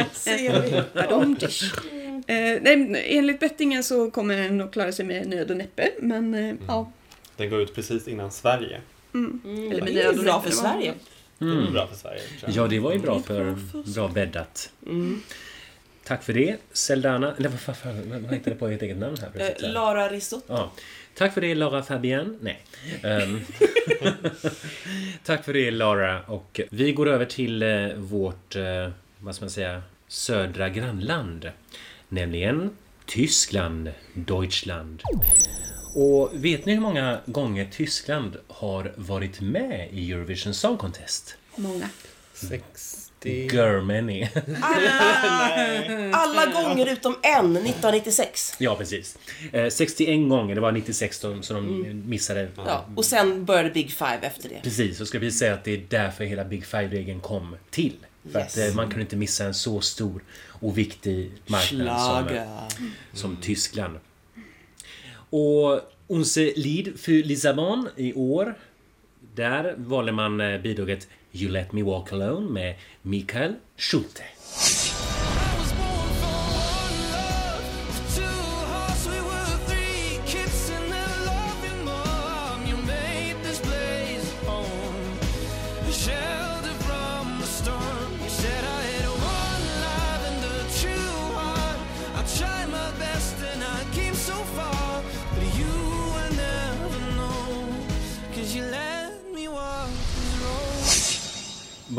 lätt. Ser vi. Pardon, dish. Eh, nej, enligt bettingen så kommer den att klara sig med nöd och näppe. Men eh, ja. Den går ut precis innan Sverige. Mm, Eller det med är och bra näppe, för det Sverige. Det är bra för Sverige. Ja, det var ju bra Det för bra bäddat. Mm. Tack för det, Seldana. Eller vad fan, vad heter det på ert eget namn här plötsligt? Eh, Lara Risotto. Ja. Tack för det, Lara Fabian. Nej. Ehm. Tack för det, Lara. Och vi går över till eh, vårt, eh, vad ska man säga, södra grannland. Nämligen Tyskland, Deutschland. Och vet ni hur många gånger Tyskland har varit med i Eurovision Song Contest? Många. 60... Germany. Alla gånger utom en, 1996. ja, precis. Eh, 61 gånger, det var 96 då, så de missade. Ja, och sen började Big Five efter det. Precis, så ska vi säga att det är därför hela Big Five-regeln kom till. För Yes. att eh, man kunde inte missa en så stor och viktig marknad som, Schlager. som Tyskland. Och Unse Lied för Lissabon i år. Där valde man eh, bidraget You Let Me Walk Alone med Mikael Schulte.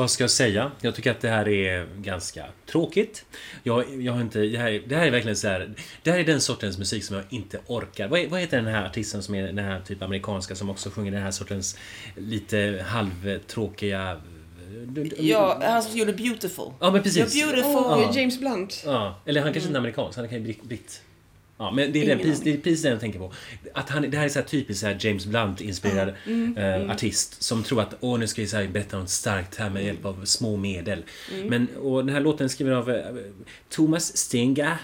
Vad ska jag säga? Jag tycker att det här är ganska tråkigt. Jag, jag har inte... Det här, det här är verkligen så här... Det här är den sortens musik som jag inte orkar. Vad, är- vad heter den här artisten som är den här typ amerikanska som också sjunger den här sortens lite halvtråkiga... Ja, han som gjorde Beautiful. Ja, men precis. You're beautiful. Ja. James Blunt. Ja, eller han kanske inte är amerikansk, han kan ju britt. Ja, men det är, den, precis, det är precis den jag tänker på. Att han, det här är så här typiskt så här James Blunt-inspirerad eh, artist som tror att åh, nu ska jag så här berätta något starkt här med hjälp av små medel. Men, och den här låten är skriven av eh, Thomas Stenga,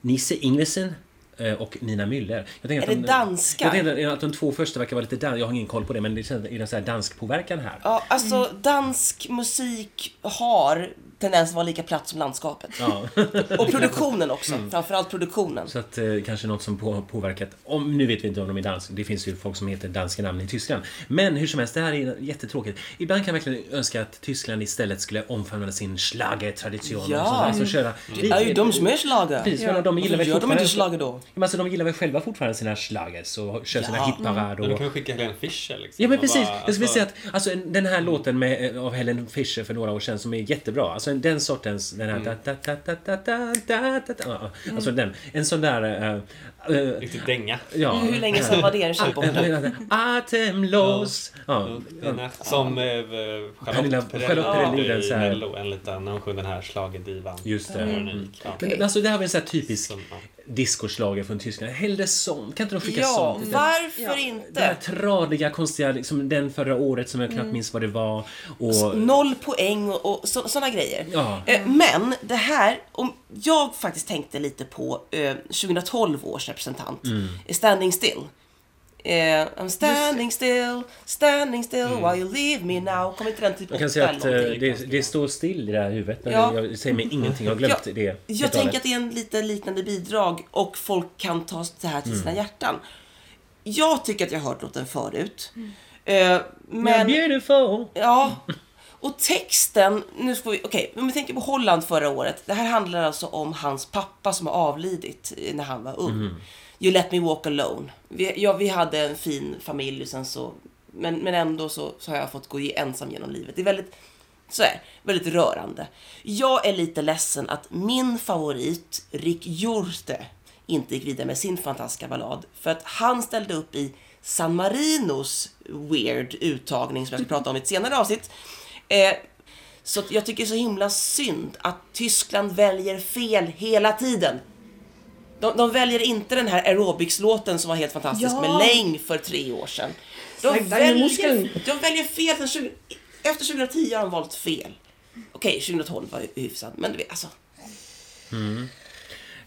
Nisse Inglesen, eh, och Nina Müller. Jag tänker Är att det de, danskar? Jag tänkte att de två första verkar vara lite dans. Jag har ingen koll på det, men det känns är det så här dansk påverkan här. Ja, alltså dansk musik har tendens att vara lika platt som landskapet. Ja. Och produktionen också, framförallt produktionen. Så att eh, kanske något som på, påverkat, om, nu vet vi inte om de är dansk, det finns ju folk som heter danska namn i Tyskland. Men hur som helst, det här är jättetråkigt. Ibland kan jag verkligen önska att Tyskland istället skulle omfamna sin schlagertradition Ja. och sånt. Så köra, Det är ju de som är schlager. Precis, men de gillar väl gör de inte schlager då? Men alltså, de gillar väl själva fortfarande sina schlagers och kör sina Ja. hitparad Men du och... kan ju skicka Helene Fischer liksom. Ja men precis, bara, jag skulle alltså, säga att alltså, den här låten med, av Helen Fischer för några år sedan som är jättebra. Alltså en, den sortens... Den här... Alltså den. En sån där... Uh, uh, Riktigt dänga. ja. Hur länge sedan var det? Det. Atemlös. Ja. Ja. Som eh, Pernilla- Charlotte Perrelli den i här- Mello, en liten, när hon sjöng den här schlagerdivan. Just det. Den Mm. Ja. Men alltså det här var en sån här typisk Som, ja. discoslager från Tyskland. Hellre sånt. Kan inte de skicka Ja, sånt? varför Ja. Det här inte? tradiga, konstiga, liksom den förra året som jag knappt minns vad det var. Och, Noll poäng och, och sådana grejer. Ja. Eh, Men det här, om jag faktiskt tänkte lite på eh, 2012 års representant, Mm. Standing Still. Eh, I'm standing still, standing still while you leave me now. Kommer inte den typ jag kan 8 säga att eh, det, det står still i det här huvudet. Men Ja. jag säger mig ingenting. Jag har glömt Jag- det. Jag tänker att det är en lite liknande bidrag och folk kan ta det här till Mm. sina hjärtan. Jag tycker att jag har hört låten förut. Mm. Eh, You're men, beautiful. ja. Och texten, nu ska vi, okej, om vi tänker på Holland förra året. Det här handlar alltså om hans pappa som har avlidit när han var ung. Mm. You let me walk alone. Vi, ja, vi hade en fin familj och sen så, men, men ändå så, så har jag fått gå i- ensam genom livet. Det är väldigt, så här, väldigt rörande. Jag är lite ledsen att min favorit, Rick Hjorte, inte gick vidare med sin fantastiska ballad. För att han ställde upp i San Marinos weird uttagning som jag ska prata om i ett senare avsnitt. Eh, så jag tycker det är så himla synd att Tyskland väljer fel hela tiden. De, de väljer inte den här aerobics-låten som var helt fantastisk Ja. med Läng för tre år sedan. De väljer, de väljer fel. Sen 20, efter 2010 har de valt fel. Okej, 2012 var ju hyfsat, men du vet, alltså.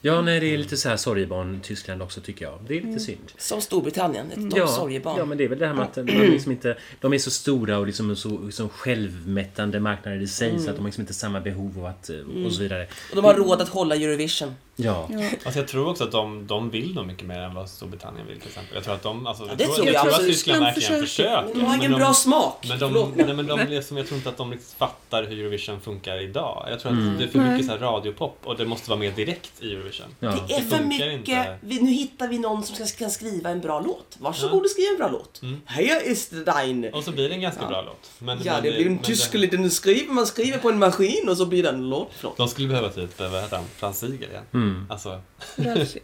Ja, nej, det är lite så här sorgebarn Tyskland också tycker jag. Det är lite synd. Som Storbritannien, ett Ja, sorgebarn. ja, men det är väl det här med att man liksom inte, de är så stora och liksom så liksom självmättande marknader i sig så att de har liksom inte samma behov av att, eh, och så vidare. Och de har råd att hålla Eurovision. Ja. Alltså jag tror också att de, de vill nog mycket mer än vad Storbritannien vill till exempel. Jag tror att de, alltså, jag det tror, jag jag. tror att Tyskland verkligen försöker. de har ingen bra smak. Men de, nej, men de liksom, jag tror inte att de riktigt fattar hur Eurovision funkar idag. Jag tror att det är för mycket så här radiopop och det måste vara mer direkt i Eurovision. Ja. Det är för mycket. inte. Vi, nu hittar vi någon som ska, kan skriva en bra låt. Varsågod och skriv en bra låt. Mm. Här är dein. Och så blir det en ganska bra låt. Men, Ja, men det blir en tysk det- liten skriver. Man skriver på en maskin och så blir det en låt. Förlåt. De skulle behöva typ, vad heter han, Frans igen. Mm. Alltså, Ralf.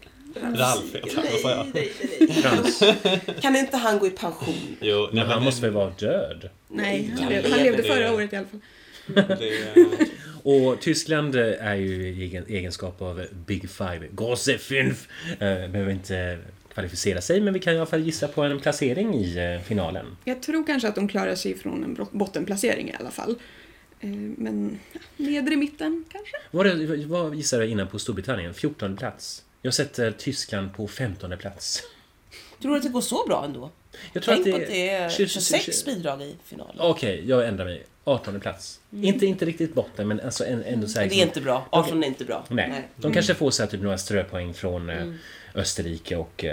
Ralf heter han, vad sa jag? Frans. Kan inte han gå i pension? Jo, Men han måste väl vara död? Nej, han det- han levde det- förra året i alla fall. det, Och Tyskland är ju i egen egenskap av Big Five, Grosse Fünf, eh, behöver inte kvalificera sig men vi kan i alla fall gissa på en placering i eh, finalen. Jag tror kanske att de klarar sig från en bottenplacering i alla fall. Eh, Men ja, nedre mitten kanske? Vad, är- vad gissade jag innan på Storbritannien? 14 plats. Jag sätter Tyskland på 15 plats. Tror du att det går så bra ändå? Jag tror Tänk att på att det är tjugo- 26 bidrag i finalen. Okej, jag ändrar mig. 18 plats. Inte, inte riktigt botten men alltså en- ändå så här, det är inte bra. 18 är inte bra. Nej. De kanske får så här, typ några ströpoäng från eh, Österrike och...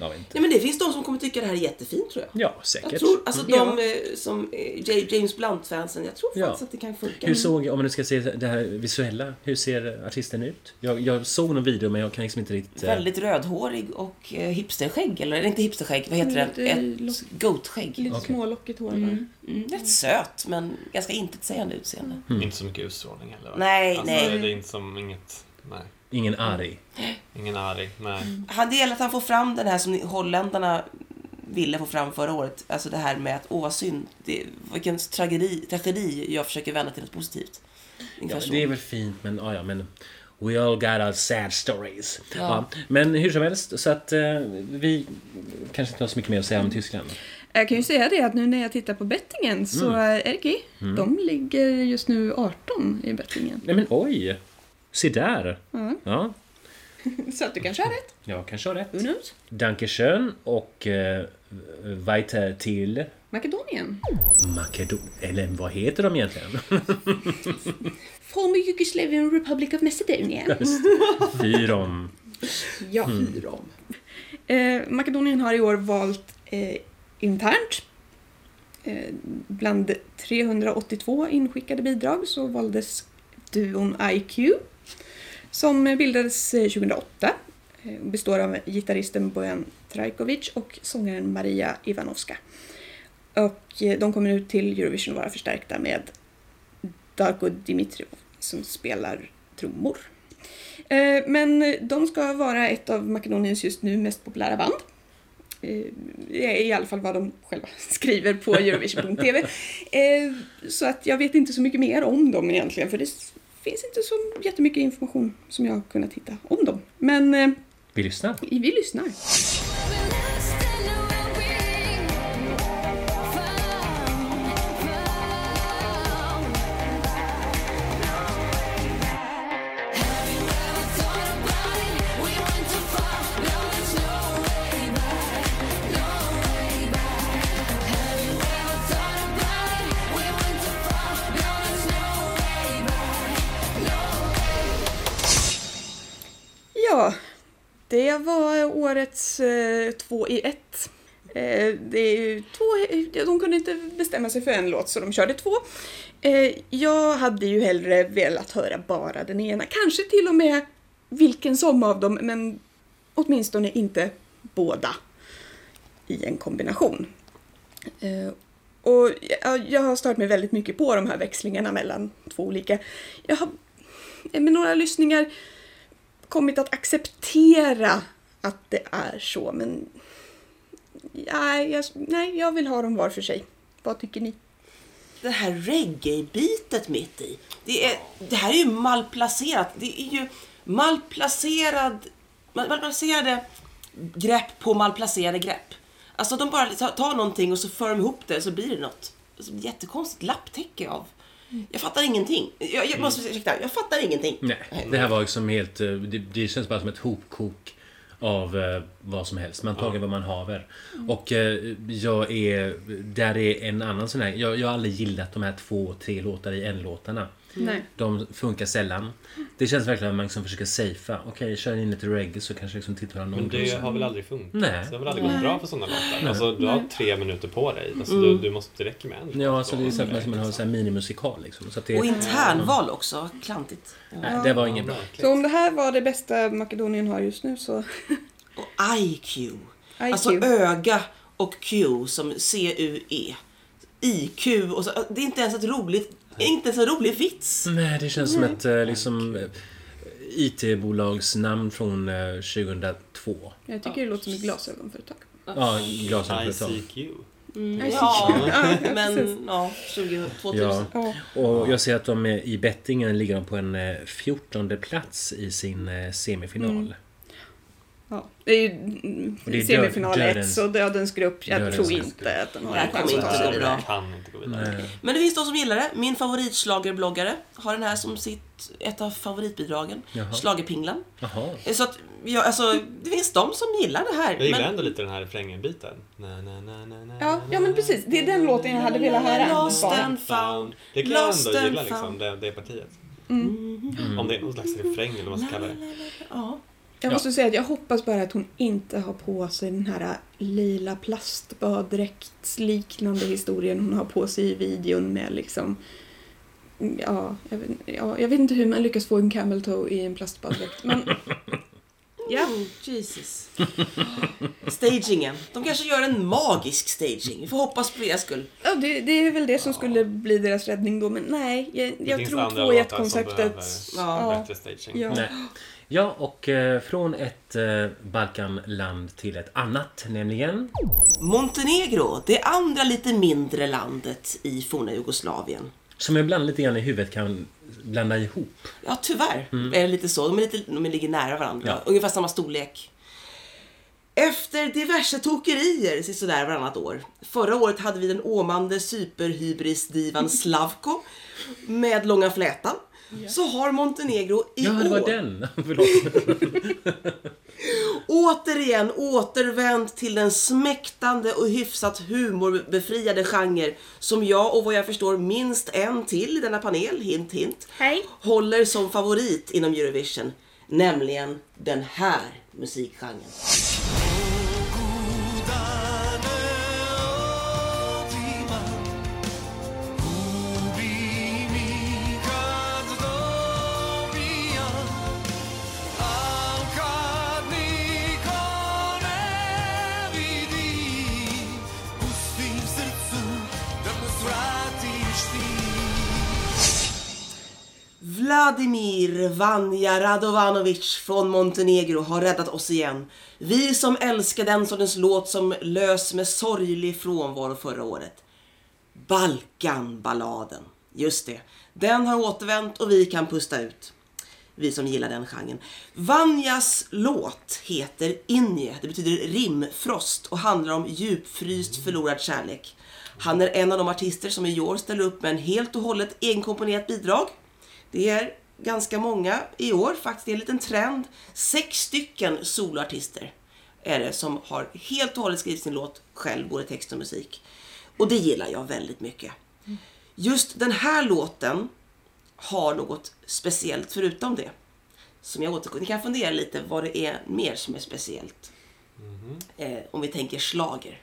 Vet inte. Ja, men det finns de som kommer tycka det här är jättefint tror jag. Ja, säkert. Jag tror, alltså Mm. de eh, som eh, James Blunt-fansen, jag tror Ja. faktiskt att det kan funka. Hur såg, om man nu ska se det här visuella, hur ser artisten ut? Jag, jag såg någon video men jag kan liksom inte riktigt... eh, Väldigt rödhårig och hipsterskägg, eller inte hipsterskägg, vad heter Lite det? Ett lock- goatskägg. Lite Okej. smålockigt hår. Mm. Mm, rätt söt, men ganska intetsägande utseende. Inte så mycket utstrålning heller va? Nej, alltså, nej. Det är inte som inget, nej. Ingen arg. Ingen arg, nej. Han, det gäller att han får fram den här som holländarna ville få fram förra året. Alltså det här med att, åh synd, det, vilken tragedi, tragedi jag försöker vända till något positivt. Ja, det är väl fint men, ja, ja men... We all got our sad stories. Ja. Ja. men hur som helst, så att eh, vi kanske inte har så mycket mer att säga om Tyskland. Jag kan ju säga det att nu när jag tittar på bettingen så Mm. mm. Erki, de ligger just nu 18 i bettingen. Nej men oj! Se där! Ja. Ja. Så att du kanske har rätt. Jag kanske har rätt. Knows? Dankeschön och eh, weiter till Makedonien. Makedonien. Eller vad heter de egentligen? Former Yugoslavian Republic of Macedonia. Fyrom. Ja. Eh, Makedonien har i år valt eh, internt. Eh, bland 382 inskickade bidrag så valdes duon IQ som bildades eh, 2008. Och eh, består av gitarristen Bojan Trajkovic och sångaren Maria Ivanovska. Och eh, de kommer ut till Eurovision vara förstärkta med Darko Dimitrov som spelar trummor. Men de ska vara ett av Makedoniens just nu mest populära band. Det är i alla fall vad de själva skriver på Eurovision.tv. Så att jag vet inte så mycket mer om dem egentligen för det finns inte så jättemycket information som jag har kunnat hitta om dem. Men eh, Vi lyssnar. vi lyssnar. Jag var årets eh, två i ett. Eh, det är ju två, eh, de kunde inte bestämma sig för en låt så de körde två. Eh, jag hade ju hellre velat höra bara den ena, kanske till och med vilken som av dem, men åtminstone inte båda i en kombination. Eh, och jag, jag har stört mig väldigt mycket på de här växlingarna mellan två olika. Jag har eh, med några lyssningar kommit att acceptera att det är så, men nej, jag, nej, jag vill ha dem var för sig. Vad tycker ni? Det här reggae-bitet mitt i. Det, är, det här är ju malplacerat. Det är ju malplacerad, malplacerade grepp på malplacerade grepp. Alltså de bara tar, någonting och så för de ihop det och så blir det något. Alltså, jättekonstigt lapptäcke av... Jag fattar ingenting. Jag, jag måste ursäkta, jag fattar ingenting. Nej, det här var liksom helt... eh, Det, det känns bara som ett hopkok av eh, vad som helst. Man tager vad man haver. Och eh, jag är... Där är en annan sån här... Jag, jag har aldrig gillat de här två, tre låtar i en-låtarna. Nej. De funkar sällan. Det känns verkligen att man liksom försöker safea. Okej, kör in lite reggae så kanske liksom tittarna någon Men det gång. har väl aldrig funkat? Nej. Det har väl aldrig gått bra för sådana låtar? Alltså, du har tre minuter på dig. Alltså, du, du måste, det räcker med en. Ja, alltså det är så att man, man har en minimusikal liksom. Så att det, Och internval också. Klantigt. nej, det var inget bra. Så om det här var det bästa Makedonien har just nu så... Och IQ. Alltså öga och Q som C-U-E. IQ och så. Det är inte ens ett roligt, inte en rolig vits. Nej, det känns som ett eh, liksom eh, IT-bolagsnamn från eh, 2002. Jag tycker det låter som ett glasögonföretag. Ja, glasögonföretag. ICQ. Ja, Ja, men ja, 20, 2000. Ja, Ja. och jag ser att de är, i bettingen ligger de på en eh, 14 plats i sin eh, semifinal. Ja, det är ju mm, Och det är semifinal död- 1 dödens- så Dödens grupp. Jag dödens tror grupp. inte att den har en chans kommer att gå vidare. Kan inte gå vidare. Nej. Men det finns de som gillar det. Min favoritschlagerbloggare har den här som sitt, ett av favoritbidragen. Schlagerpinglan. Jaha. Så att, ja, alltså, det finns de som gillar det här. Jag gillar men- ändå lite den här refrängen-biten. Ja, ja, men precis. Det är den låten jag hade velat höra. Lost Bara. and found. Det kan jag ändå gilla, liksom, found. det, det partiet. Mm. Om det är någon slags refräng eller vad man ska kalla det. Ja. Jag måste säga att jag hoppas bara att hon inte har på sig den här lila plastbaddräktsliknande historien hon har på sig i videon med liksom Ja, jag vet, ja, jag vet inte hur man lyckas få en camel toe i en plastbaddräkt men ja, Mm, Jesus. Stagingen. De kanske gör en magisk staging. Vi får hoppas på deras skull. ja det, det är väl det som skulle bli deras räddning då men nej, jag, Det jag finns tror andra två i ett låtar som konceptet behöver Ja. Bättre staging. Ja. Nej. Ja, och eh, från ett eh, Balkanland till ett annat, nämligen... Montenegro, det andra lite mindre landet i forna Jugoslavien. Som jag ibland lite grann i huvudet kan blanda ihop. Ja, tyvärr är det lite så. De, är lite, de ligger nära varandra. Ja. Ungefär samma storlek. Efter diverse tokerier sådär varannat år. Förra året hade vi den åmande superhybrisdivan Slavko med långa flätan. Så har Montenegro i Ja, det var år den. Återigen återvänt till den smäktande och hyfsat humorbefriade genre som jag och vad jag förstår minst en till i denna panel, hint hint, Hej. håller som favorit inom Eurovision. Nämligen den här musikgenren. Vladimir Vanja Radovanovic från Montenegro har räddat oss igen. Vi som älskar den sortens låt som lös med sorglig frånvaro förra året. Balkanballaden. Just det. Den har återvänt och vi kan pusta ut. Vi som gillar den genren. Vanjas låt heter Inje. Det betyder rimfrost och handlar om djupfryst förlorad kärlek. Han är en av de artister som i år ställer upp med en helt och hållet egenkomponerat bidrag. Det är ganska många i år faktiskt. Det är en liten trend. Sex stycken soloartister är det som har helt och hållet skrivit sin låt själv, både text och musik. Och det gillar jag väldigt mycket. Just den här låten har något speciellt förutom det. Som jag återkommer Ni kan fundera lite vad det är mer som är speciellt. Eh, om vi tänker slager.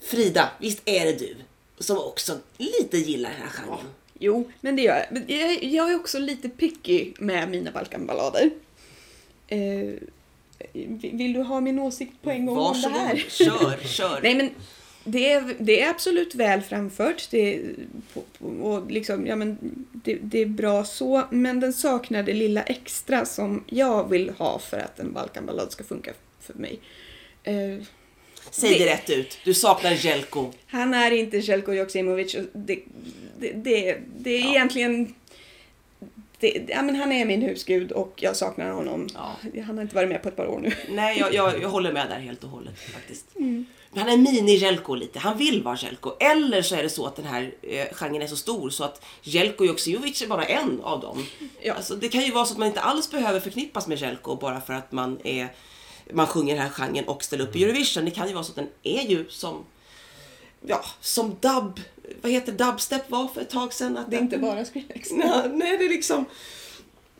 Frida, visst är det du som också lite gillar den här genren? Jo, men det gör jag. Men jag. Jag är också lite picky med mina Balkanballader. Eh, vill du ha min åsikt på en gång om det Varsågod, här? kör, kör. Nej men det är, det är absolut väl framfört. Det, är och liksom, ja, men det, det är bra så. Men den saknar det lilla extra som jag vill ha för att en Balkanballad ska funka för mig. Eh, Säg det det- rätt ut. Du saknar Jelko. han är inte Jelko Joksimovic. Det, det, det, det är egentligen... Det, ja, men han är min husgud och jag saknar honom. Ja. Han har inte varit med på ett par år nu. Nej, jag, jag, jag håller med där helt och hållet faktiskt. Men han är mini-Jelko lite. Han vill vara Jelko. Eller så är det så att den här eh, genren är så stor så att Jelko Joksimovic är bara en av dem. Ja. Alltså, det kan ju vara så att man inte alls behöver förknippas med Jelko bara för att man är man sjunger den här genren och ställer upp i Eurovision. Det kan ju vara så att den är ju som ja, som dub, vad heter dubstep var för ett tag sedan. Att Det är inte bara Skrillex. Nej, nej, det är liksom...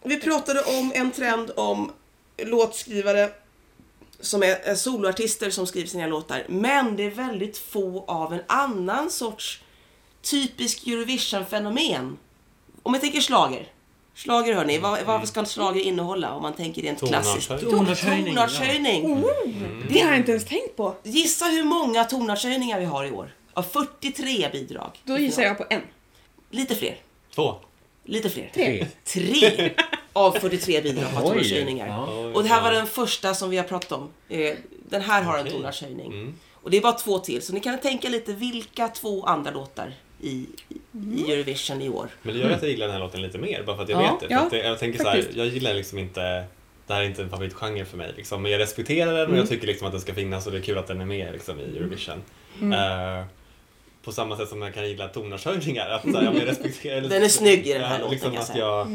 Vi pratade om en trend om låtskrivare som är är soloartister som skriver sina låtar. Men det är väldigt få av en annan sorts typisk Eurovision-fenomen. Om jag tänker slager. Slager hörni, vad, vad ska en slager innehålla om man tänker rent klassiskt? Tonartshöjning. Tonartshöjning, Tonartshöjning. Det har jag inte ens tänkt på. Gissa hur många tonartshöjningar vi har i år? Av 43 bidrag. Då gissar jag på en. Lite fler. Två. Lite fler. Tre. Tre av 43 bidrag har tonartshöjningar. Ja. Och det här var den första som vi har pratat om. Eh, Den här har en tonartshöjning. Mm. Och det är bara två till. Så ni kan tänka lite vilka två andra låtar i, i i Eurovision i år. Men det gör att jag gillar den här låten lite mer, bara för att jag Ja, vet det. För ja, att det jag tänker så här, jag gillar liksom inte det här är inte en favoritgenre för mig. Liksom. Men jag respekterar den och jag tycker liksom att den ska finnas och det är kul att den är med liksom, i Eurovision. Eh, på samma sätt som jag kan gilla tonartshöjningar. Att, så här, jag respekterar, Den är snygg i den här ja, låten, Liksom jag att jag,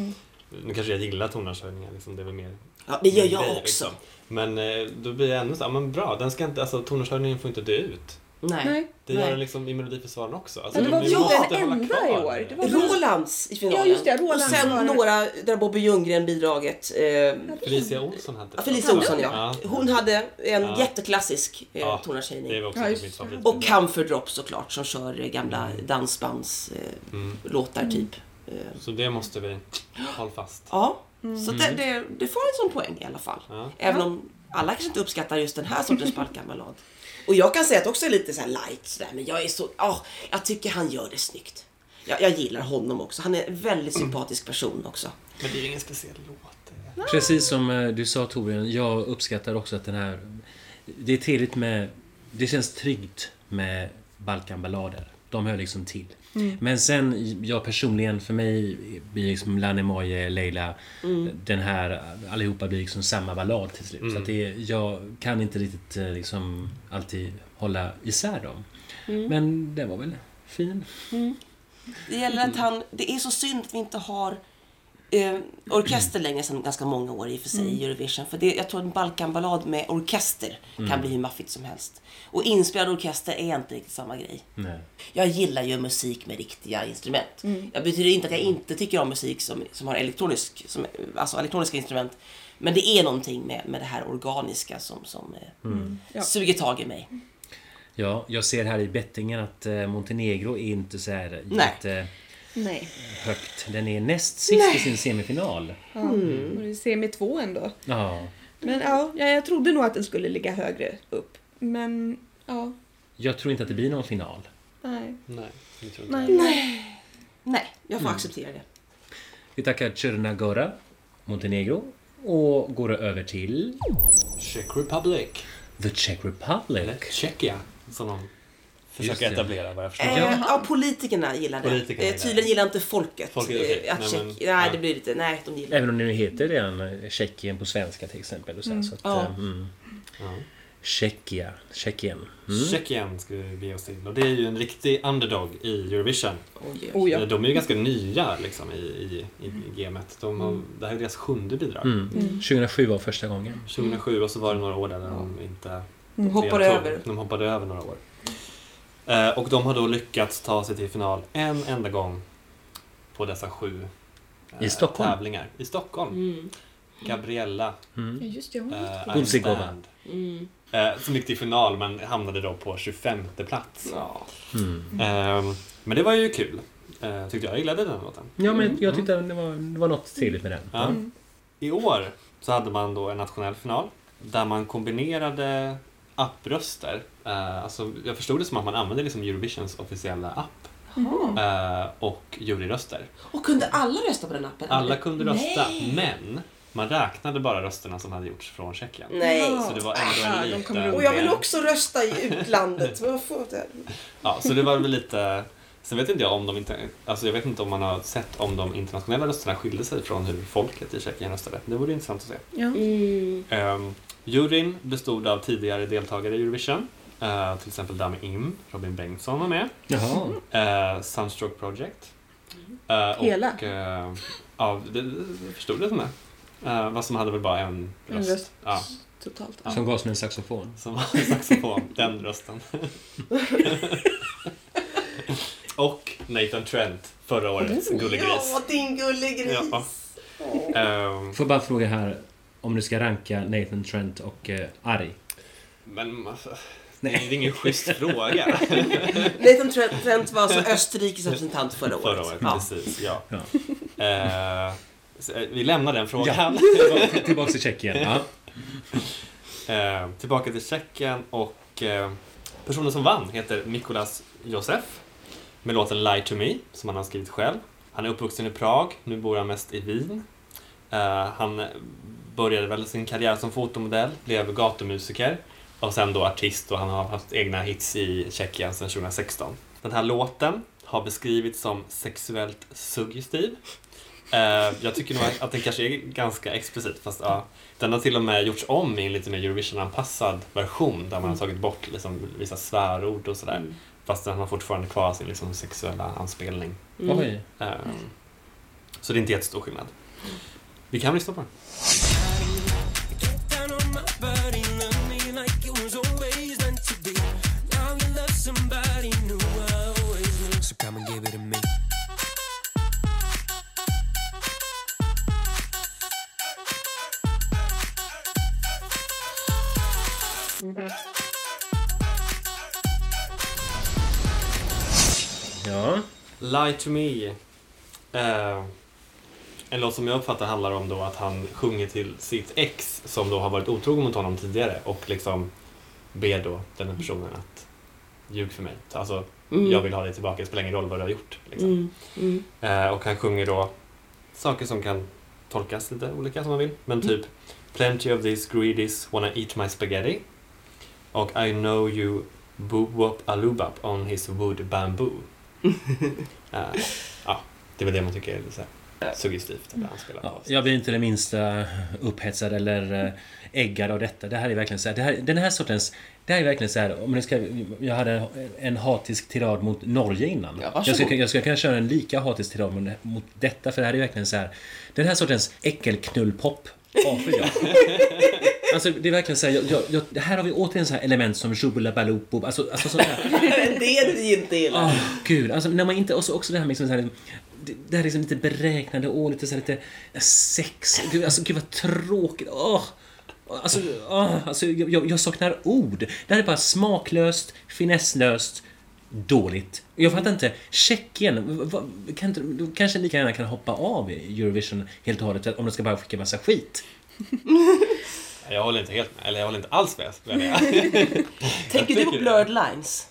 Nu kanske jag gillar tonartshöjningar, liksom, det är väl mer Ja, det gör jag grej, också. liksom. Men eh, då blir jag ändå så här, men bra, den ska inte, alltså tonartshöjningen får inte dö ut. Nej. Nej. Det gör den liksom i Melodifestivalen också. Alltså, Ja, det var vi den hålla enda i år. det. Var Rolands i finalen. Ja, just det, Rolands och sen var några, där Bobby Ljunggren-bidraget. Eh, Felicia Olsson ja, Felicia Olsson, ja. Hon hade en Ja. jätteklassisk eh, Ja, tonartshöjning. Och Comfort Drop såklart som kör eh, gamla dansbandslåtar eh, Mm. låtar typ. Eh, Så det måste vi hålla fast. Ja, så det, det, det får en sån poäng i alla fall. Ja. Även om alla kanske inte uppskattar just den här sortens Balkanballad. Och jag kan säga att det också är lite så här light sådär, men jag är så, ja, jag tycker han gör det snyggt. Jag, jag gillar honom också. Han är en väldigt sympatisk person också. Men det är ju ingen speciell låt. Precis som eh, du sa Torbjörn, jag uppskattar också att den här... Det är trevligt med... Det känns tryggt med Balkanballader. De hör liksom till. Men sen, jag personligen, för mig blir liksom Lane Moje, Leila, den här, allihopa blir liksom samma ballad till slut. Så att det, jag kan inte riktigt eh, liksom alltid hålla isär dem. Men den var väl fin. Det gäller att han... Det är så synd att vi inte har eh, orkester längre sedan ganska många år i och för sig i Eurovision. För det, jag tror att en Balkanballad med orkester kan bli hur maffigt som helst. Och inspelad orkester är inte riktigt samma grej. Nej. Jag gillar ju musik med riktiga instrument. Jag betyder inte att jag inte tycker om musik som, som har elektronisk, som, alltså elektroniska instrument. Men det är någonting med, med det här organiska som, som eh, Ja. suger tag i mig. Ja, jag ser här i bettingen att eh, Montenegro är inte så här Nej. jätte Nej. högt. Den är näst sist i sin semifinal. Ja. Och det är semi två ändå. Ja. Men ja, ja, jag trodde nog att den skulle ligga högre upp. Men ja, Jag tror inte att det blir någon final. nej. Nej, jag tror inte Nej. det. Nej, jag får acceptera det. Vi tackar Chernagora, Montenegro och går över till Czech Republic. The Czech Republic. Eller Tjeckien, som de Det. etablera vad jag förstår. Eh, ja, politikerna gillar det. Politikerna eh, gillar tydligen gillar inte folket. Folket, eh, att Nej, Tjeck- men- nej, det blir lite... Nej, de gillar Även om det nu heter redan Tjeckien på svenska till exempel. Och så, så att, Ja. eh, mm. Ja. Tjeckia, Tjeckien. Mm. Tjeckien ska vi bege oss till. Och det är ju en riktig underdog i Eurovision. Oh ja. De är ju ganska nya liksom, i, i, i gamet. De har, Det här är deras sjunde bidrag. Mm. 2007 var första gången. 2007 och så var det några år där de inte Hoppade deltog. över. De hoppade över några år. Eh, och de har då lyckats ta sig till final en enda gång på dessa sju eh, I Stockholm? tävlingar. I Stockholm. Mm. Gabriella Mm. Ja, just det. Hon eh, Gulsigova. Band, Mm. eh, som gick till final men hamnade då på 25 plats. Ja. Mm. Eh, men det var ju kul. Eh, tyckte jag. Jag gillade den låten. Ja, men jag tyckte det var, det var något trevligt med den. Ja. I år så hade man då en nationell final där man kombinerade appröster. Eh, alltså, jag förstod det som att man använde liksom Eurovisions officiella app eh, och juryröster. Och kunde alla rösta på den appen? Alla kunde rösta, Nej. men man räknade bara rösterna som hade gjorts från Tjeckien. Nej. Så det var ändå en liten... Och jag vill också rösta i utlandet. Ja, så det var väl lite... Sen vet inte jag om de inte... Alltså jag vet inte om man har sett om de internationella rösterna skilde sig från hur folket i Tjeckien röstade. Det vore intressant att se. Ja. Mm. Um, juryn bestod av tidigare deltagare i Eurovision. Uh, till exempel Dami Im, Robin Bengtsson var med. Jaha. Uh, Sunstroke Project. Uh, Hela? Och, uh, ja, det, det förstod det som det. Uh, vad som hade väl bara en En röst. röst. Ja, Totalt. Som gavs med en saxofon. som var en saxofon. den rösten. och Nathan Trent, förra årets gullegris. Ja, din gullegris. Ja. Um, Får jag bara fråga här om du ska ranka Nathan Trent och eh, Ari? men alltså, det är ingen schysst fråga. Nathan Trent, var alltså Österrikes representant förra året. Förra året, Ja. precis. Ja. Ja. Eh, eh, vi lämnar den frågan. Tillbaka- Tillbaka till Tjeckien. Ja. Eh, tillbaka till Tjeckien och eh, personen som vann heter Mikolas Josef med låten Lie to me som han har skrivit själv. Han är uppvuxen i Prag, nu bor han mest i Wien. Eh, han började väl sin karriär som fotomodell, blev gatumusiker och sen då artist och han har haft egna hits i Tjeckien sedan 2016. Den här låten har beskrivits som sexuellt suggestiv. Eh, jag tycker nog att den kanske är ganska explicit fast ja, den har till och med gjorts om i en lite mer Eurovision-anpassad version där man har tagit bort liksom, vissa svärord och sådär. Fast den har fortfarande kvar sin liksom, sexuella anspelning. Oj. Eh, så det är inte jättestor skillnad. Vi kan lyssna på den. Lie to me. Eh, en låt som jag uppfattar handlar om då att han sjunger till sitt ex som då har varit otrogen mot honom tidigare och liksom ber då den här personen att ljug för mig. Alltså, Mm. jag vill ha dig tillbaka, det spelar ingen roll vad du har gjort. Liksom. Mm. Mm. Eh, och han sjunger då saker som kan tolkas lite olika som man vill. Men typ Plenty of these greedies wanna eat my spaghetti. Och I know you boob wop alubap on his wood bamboo. Eh, ja, det väl det man tycker är lite suggestivt att han spelar Ja, jag blir inte det minsta upphetsad eller eh, äggad av detta. Det här är verkligen så här, det här, den här sortens... Det här är verkligen så här, om det ska, jag hade en hatisk tirad mot Norge innan. Ja, jag, ska, jag ska kunna köra en lika hatisk tirad mot, mot detta, för det här är verkligen så här... Den här sortens äckelknullpop avskyr jag. Alltså det är verkligen så här, jag, jag, jag, här har vi återigen så här element som Shubalabaloopo, alltså, alltså sånt här. det är du inte gillar. Åh, gud. Alltså, när man inte, och så också det här med liksom, så här, det, här liksom lite beräknande och lite så här, lite sex. Gud, alltså, gud vad tråkigt. Åh. Alltså, åh, alltså jag, jag, saknar ord. Det här är bara smaklöst, finesslöst, dåligt. Jag fattar inte. Tjeckien, kan inte, då kanske lika gärna kan hoppa av Eurovision helt och hållet om de ska bara skicka massa skit. Jag håller inte helt med, eller jag håller inte alls med. Tänker du på Blurred Lines?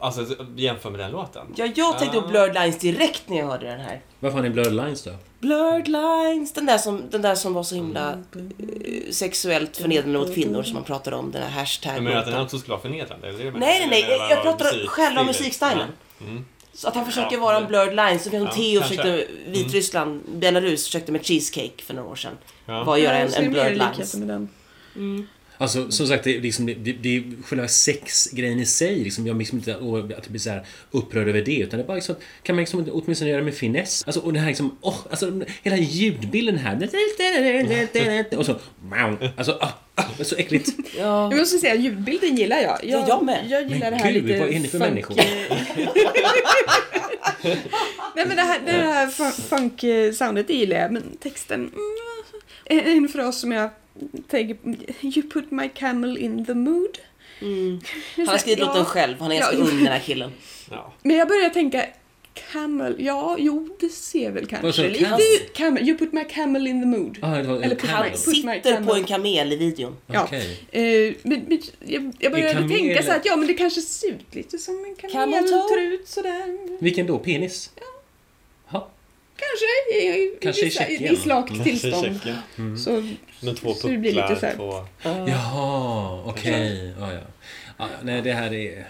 Alltså jämför med den låten. Ja, jag tänkte på Ah. Blurred Lines direkt när jag hörde den här. Varför har ni Blurred Lines då? Blurred Lines, den där som, den där som var så himla eh, sexuellt förnedrande mot kvinnor som man pratade om, den här hashtag Jag menar att den också skulle vara förnedrande? Är det? Nej, nej, nej, Eller jag, jag pratar själv om musikstilen? Mm. Så att han försöker Ja, vara en blurred line, så som Ja, Theo försökte, Vitryssland, Belarus försökte med cheesecake för några år sedan. Ja. Var att göra en, är en blurred likheter den. Alltså som sagt, det är, liksom, det, det, det är själva sexgrejen i sig. Liksom, jag liksom inte att jag blir så här upprörd över det. Utan det är bara liksom, kan man liksom åtminstone göra med finess. Alltså, och det här liksom, åh, alltså hela ljudbilden här. Och så, wow. Alltså, det är så äckligt. Ja. Jag måste säga, ljudbilden gillar jag. Ja, jag med. Jag gillar Men det här gud, lite vad är ni för funk- människor? Nej men det här, det här fun- funk-soundet det gillar jag, men texten... Mm, en, en fras som jag tänker You put my camel in the mood. Mm. Han har skrivit låten själv, han är ganska Ja. ung den här killen. Ja. Men jag börjar tänka Camel, ja, jo, det ser väl kanske lite camel? ut. Camel, you put my camel in the mood. Ah, det var en Eller put Han sitter på en kamel i videon. Ja. Okej. Eh, men, men jag, jag började kamel- tänka så här att ja, men det kanske ser ut lite som en Camel toe? kameltrut sådär. Vilken då? Penis? Ja. Kanske i, Kanske vissa- i, i slakt tillstånd. Mm. Så, Med två Så det blir lite så pucklar, här- två... Jaha, okej. Ja, ja. Ja, nej, det här är...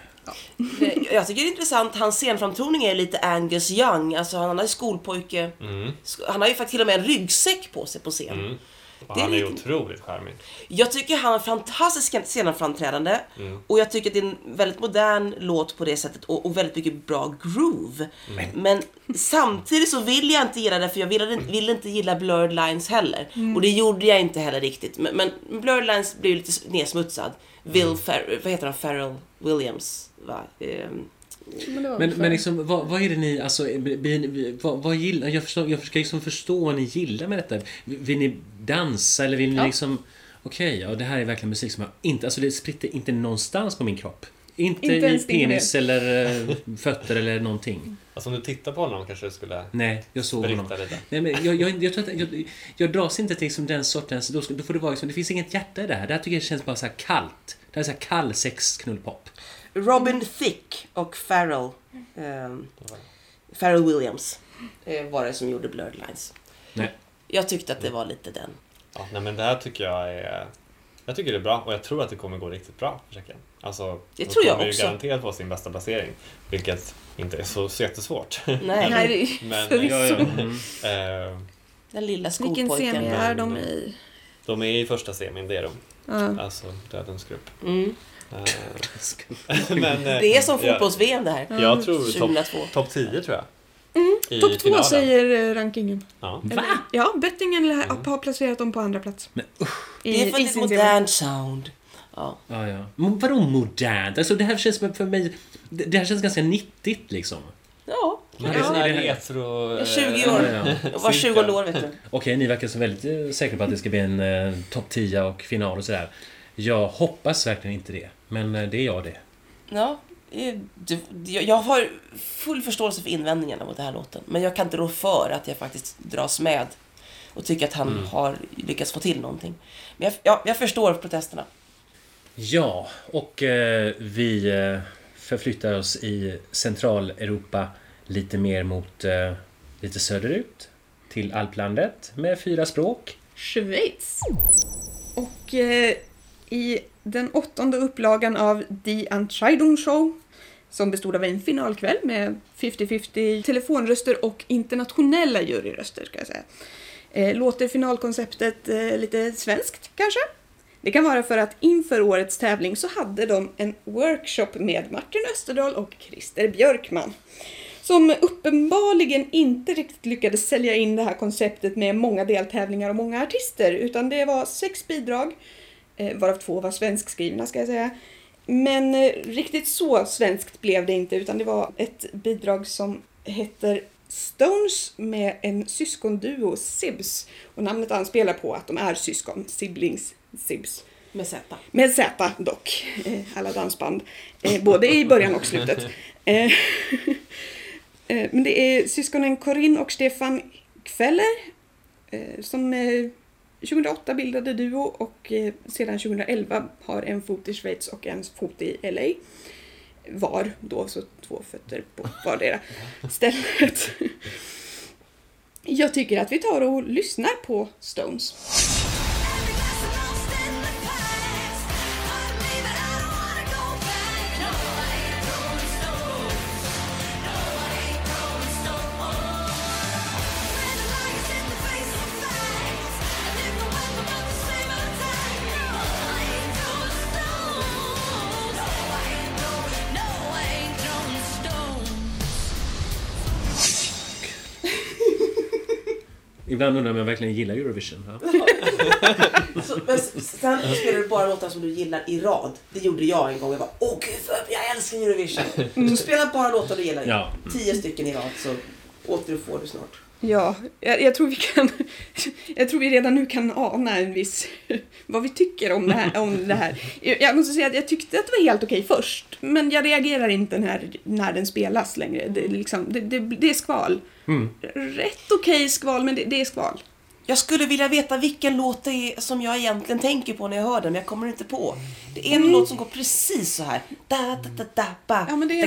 Det- Jag tycker det är intressant, hans scenframtoning är lite Angus Young. Alltså han är skolpojke. Mm. Han har ju faktiskt till och med en ryggsäck på sig på scen. Mm. Och Det är han är ju lite- otroligt charmig. Jag tycker han har fantastiskt scenframträdande. Mm. Och jag tycker att det är en väldigt modern låt på det sättet och, och väldigt mycket bra groove. Men samtidigt så vill jag inte gilla det för jag ville, vill inte gilla Blurred Lines heller. Och det gjorde jag inte heller riktigt. Men, men Blurred Lines blev lite nedsmutsad. Will Fer- vad heter han? Farrell Williams. Va? Ehm, men Men, liksom, vad, vad är det ni, alltså, vad, vad gillar, jag, förstår, jag försöker liksom förstå vad ni gillar med detta. Vill ni dansa eller vill ni Ja. liksom, okej, ja det här är verkligen musik som jag inte, alltså det spritter inte någonstans på min kropp. Inte, Inte i penis eller eh, fötter eller någonting. Alltså om du tittar på honom kanske det skulle Nej, jag såg honom. lite. Nej, men jag, jag, jag, tror att, jag, jag dras inte till liksom den sortens... Då, då får det vara liksom, det finns inget hjärta i det här. Det här tycker jag känns bara så här kallt. Det här är så här kall sexknullpop. Robin Thicke och Farrell, ehm, Farrell Williams eh, var det som gjorde Blurred Lines. Nej. Jag tyckte att det var lite den. Ja, nej men det här tycker jag är... Jag tycker det är bra och jag tror att det kommer gå riktigt bra för Tjeckien. Alltså, Det de tror jag kommer också. ju garanterat få sin bästa placering. Vilket inte är så, så jättesvårt. Nej, Nej, det är Men- förvisso. Mm. Eh, den lilla Vilken skolpojken. semi är de i? de är i första semin, det är de. Ja. Alltså Dödens grupp. Mm. Eh, men, eh, Det är som fotbolls-VM det här. Jag tror topp 2002. top 10 tror jag. I Topp två finalen. säger eh, rankingen. Ja. Eller- Ja, bettingen lär- har placerat dem på andra plats. Men I, Det är för ett sin serie. modernt sound. Ja. Ja, ja. Men vadå modernt? Alltså det här känns för mig... Det det här känns ganska 90 liksom. Ja, det är sån Ja. här retro... Jag är eh, 20 år. Ja, ja. Var 20 år vet du. Okej, ni verkar så väldigt säkra på att det ska bli en eh, topp 10 och final och sådär. Jag hoppas verkligen inte det. Men eh, det är jag det. Ja, eh, du, jag jag har full förståelse för invändningarna mot den här låten. Men jag kan inte rå för att jag faktiskt dras med och tycker att han har lyckats få till någonting. Men jag, ja, jag förstår protesterna. Ja, och eh, vi eh, förflyttar oss i Centraleuropa lite mer mot eh, lite söderut. Till Alplandet med fyra språk. Schweiz. Och eh, i den åttonde upplagan av Die Entscheidung Show som bestod av en finalkväll med 50-50 telefonröster och internationella juryröster, ska jag säga. Eh, låter finalkonceptet eh, lite svenskt, kanske? Det kan vara för att inför årets tävling så hade de en workshop med Martin Österdahl och Christer Björkman. Som uppenbarligen inte riktigt lyckades sälja in det här konceptet med många deltävlingar och många artister, utan det var sex bidrag, varav två var svenskskrivna ska jag säga. Men eh, riktigt så svenskt blev det inte, utan det var ett bidrag som heter Stones med en syskonduo, Sibs. Och namnet anspelar på att de är syskon, siblings, Sibs. Med Z. Med Z dock, eh, alla dansband. Eh, både i början och slutet. Eh, eh, men det är syskonen Corinne och Stefan Kveller eh, som eh, 2008 bildade duo och eh, sedan 2011 har en fot i Schweiz och en fot i LA. Var då, så två fötter på vardera stället. Jag tycker att vi tar och lyssnar på Stones. Ibland undrar jag om jag verkligen gillar Eurovision. Ja. Så, men sen spelar du bara låtar som du gillar i rad. Det gjorde jag en gång. Jag bara, åh gud jag älskar Eurovision. Så spela bara låtar du gillar. Ja. Tio stycken i rad så återfår du snart. Ja, jag, jag tror vi kan... Jag tror vi redan nu kan ana en viss... Vad vi tycker om det här. Om det här. Jag jag måste säga att jag tyckte att det var helt okej först. Men jag reagerar inte när, när den spelas längre. Det, är liksom, det, det, det är skval. Mm. Rätt okej skval, men det, det är skval. Jag skulle vilja veta vilken låt det är som jag egentligen tänker på när jag hör den, men jag kommer inte på. Det är en låt som går precis så här. Da, da, da, da, ba. Ja, men det är.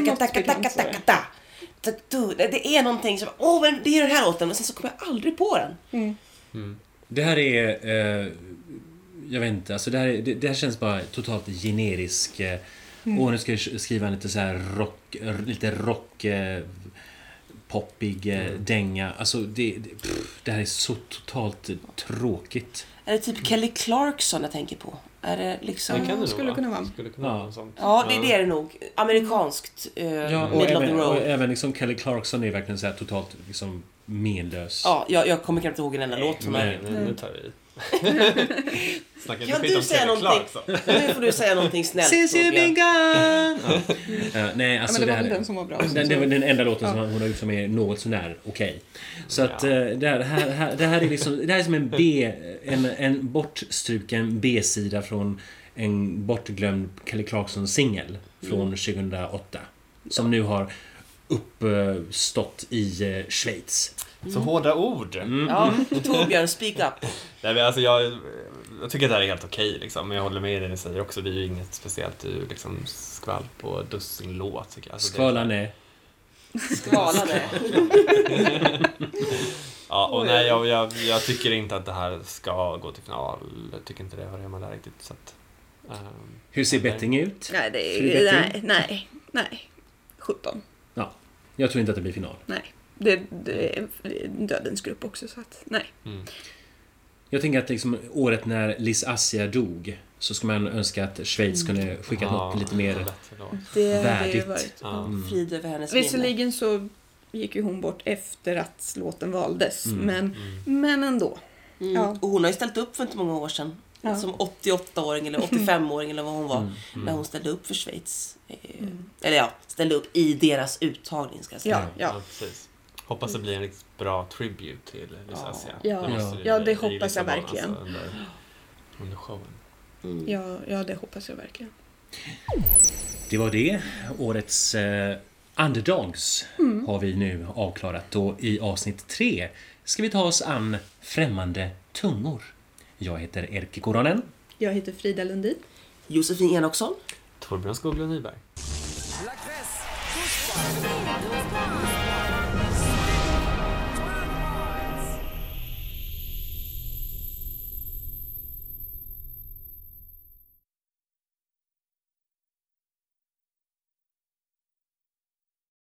Da, du. Det är någonting som, åh, men det är den här låten, men sen så kommer jag aldrig på den. Det här är... Eh, jag vet inte, alltså det här, är, det, det här känns bara totalt generisk. Eh, Åh, nu ska jag skriva en lite så här rock... Lite rock... Eh, poppig eh, dänga. Alltså det, det, pff, det här är så totalt eh, tråkigt. Är det typ Kelly Clarkson jag tänker på? Är det liksom... Det kan det nog skulle vara. kunna vara. Skulle kunna Ja. vara. Ja, det, det är det nog. Amerikanskt. Uh, Ja, och middle of the även, och road. även liksom Kelly Clarkson är verkligen så här totalt liksom menlös. Ja, jag, jag kommer knappt inte ihåg en enda låt. som är- Nej, nu, nu tar vi i. Snackar vi Kan skit du om säga någonting? Clarkson? Nu får du säga någonting snällt. Since you've been gone! Eh, nej, Ja, alltså men det det var väl här... den som var bra. Den, det var den enda låten som hon har gjort som är något sånär okej. Så att eh, det, här, här, här, det här är liksom, det här är som en B, en, en bortstruken B-sida från en bortglömd Kelly Clarkson-singel från 2008. Som nu har uppstått i eh, Schweiz. Så hårda ord. Ja, Torbjörn, speak up. Nej, men alltså jag, jag tycker att det här är helt okej, liksom. men jag håller med i det ni säger också. Det är ju inget speciellt det är ju liksom skvall på dussin låt. Tycker jag. Alltså, det- är... Skvalan är. Ja, och nej, jag, jag, jag tycker inte att det här ska gå till final. Jag tycker inte det hör hemma där riktigt. Så att, ehm, Hur ser betting ut? Nej, det är, Betting? nej, nej, nej. 17. Ja. Jag tror inte att det blir final. Nej. Det, det är en dödens grupp också, så att nej. mm. Jag tänker att liksom, året när Liz Assia dog så ska man önska att Schweiz kunde skickat något lite mer... Det Värdigt. varit... Ja. Mm. Frid över hennes. Visserligen så gick ju hon bort efter att låten valdes, Mm. men, Mm. men ändå. Mm. Ja. Och hon har ju ställt upp för inte många år sedan. Ja. Som 88-åring eller 85-åring eller vad hon var. Mm, När hon ställde upp för Schweiz. Eh, Eller ja, ställde upp i deras uttagning ska jag säga. Ja, ja. Ja, precis. Hoppas det blir en riktigt bra tribute till Liz Ja. Ja. Ja, det i hoppas jag Lissabon, verkligen. Alltså, under, under showen. Mm. Ja, ja, det hoppas jag verkligen. Det var det. Årets eh, underdogs Mm. har vi nu avklarat. Och i avsnitt tre ska vi ta oss an främmande tungor. Jag heter Erkki Koronen. Jag heter Frida Lundin. Josefin Enoksson. Torbjörn Skoglund Nyberg.